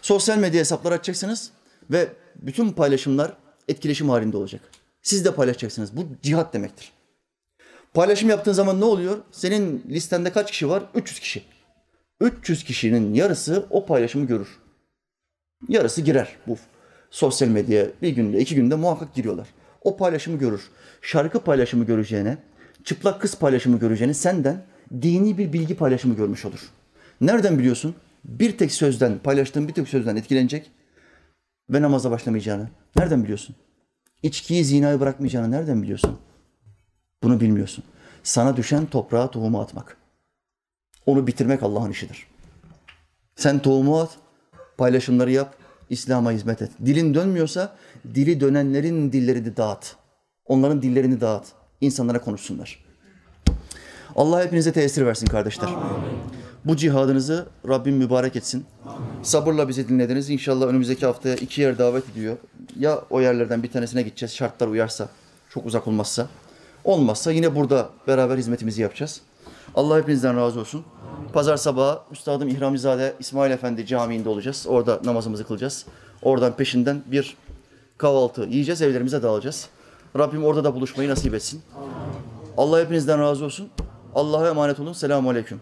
Sosyal medya hesapları açacaksınız ve bütün paylaşımlar etkileşim halinde olacak. Siz de paylaşacaksınız. Bu cihat demektir. Paylaşım yaptığın zaman ne oluyor? Senin listende kaç kişi var? 300 kişi. 300 kişinin yarısı o paylaşımı görür. Yarısı girer bu sosyal medyaya bir günde, iki günde muhakkak giriyorlar. O paylaşımı görür. Şarkı paylaşımı göreceğine, çıplak kız paylaşımı göreceğine senden dini bir bilgi paylaşımı görmüş olur. Nereden biliyorsun? Bir tek sözden, paylaştığın bir tek sözden etkilenecek ve namaza başlamayacağını. Nereden biliyorsun? İçkiyi, zinayı bırakmayacağını nereden biliyorsun? Bunu bilmiyorsun. Sana düşen toprağa tohumu atmak. Onu bitirmek Allah'ın işidir. Sen tohumu at, paylaşımları yap, İslam'a hizmet et. Dilin dönmüyorsa dili dönenlerin dillerini dağıt. Onların dillerini dağıt. İnsanlara konuşsunlar. Allah hepinize tesir versin kardeşler. Amin. Bu cihadınızı Rabbim mübarek etsin. Amin. Sabırla bizi dinlediniz. İnşallah önümüzdeki haftaya iki yer davet ediyor. Ya o yerlerden bir tanesine gideceğiz şartlar uyarsa. Çok uzak olmazsa. Olmazsa yine burada beraber hizmetimizi yapacağız. Allah hepinizden razı olsun. Pazar sabahı Üstadım İhramizade İsmail Efendi Camii'nde olacağız. Orada namazımızı kılacağız. Oradan peşinden bir kahvaltı yiyeceğiz, evlerimize dağılacağız. Rabbim orada da buluşmayı nasip etsin. Allah hepinizden razı olsun. Allah'a emanet olun. Selamun Aleyküm.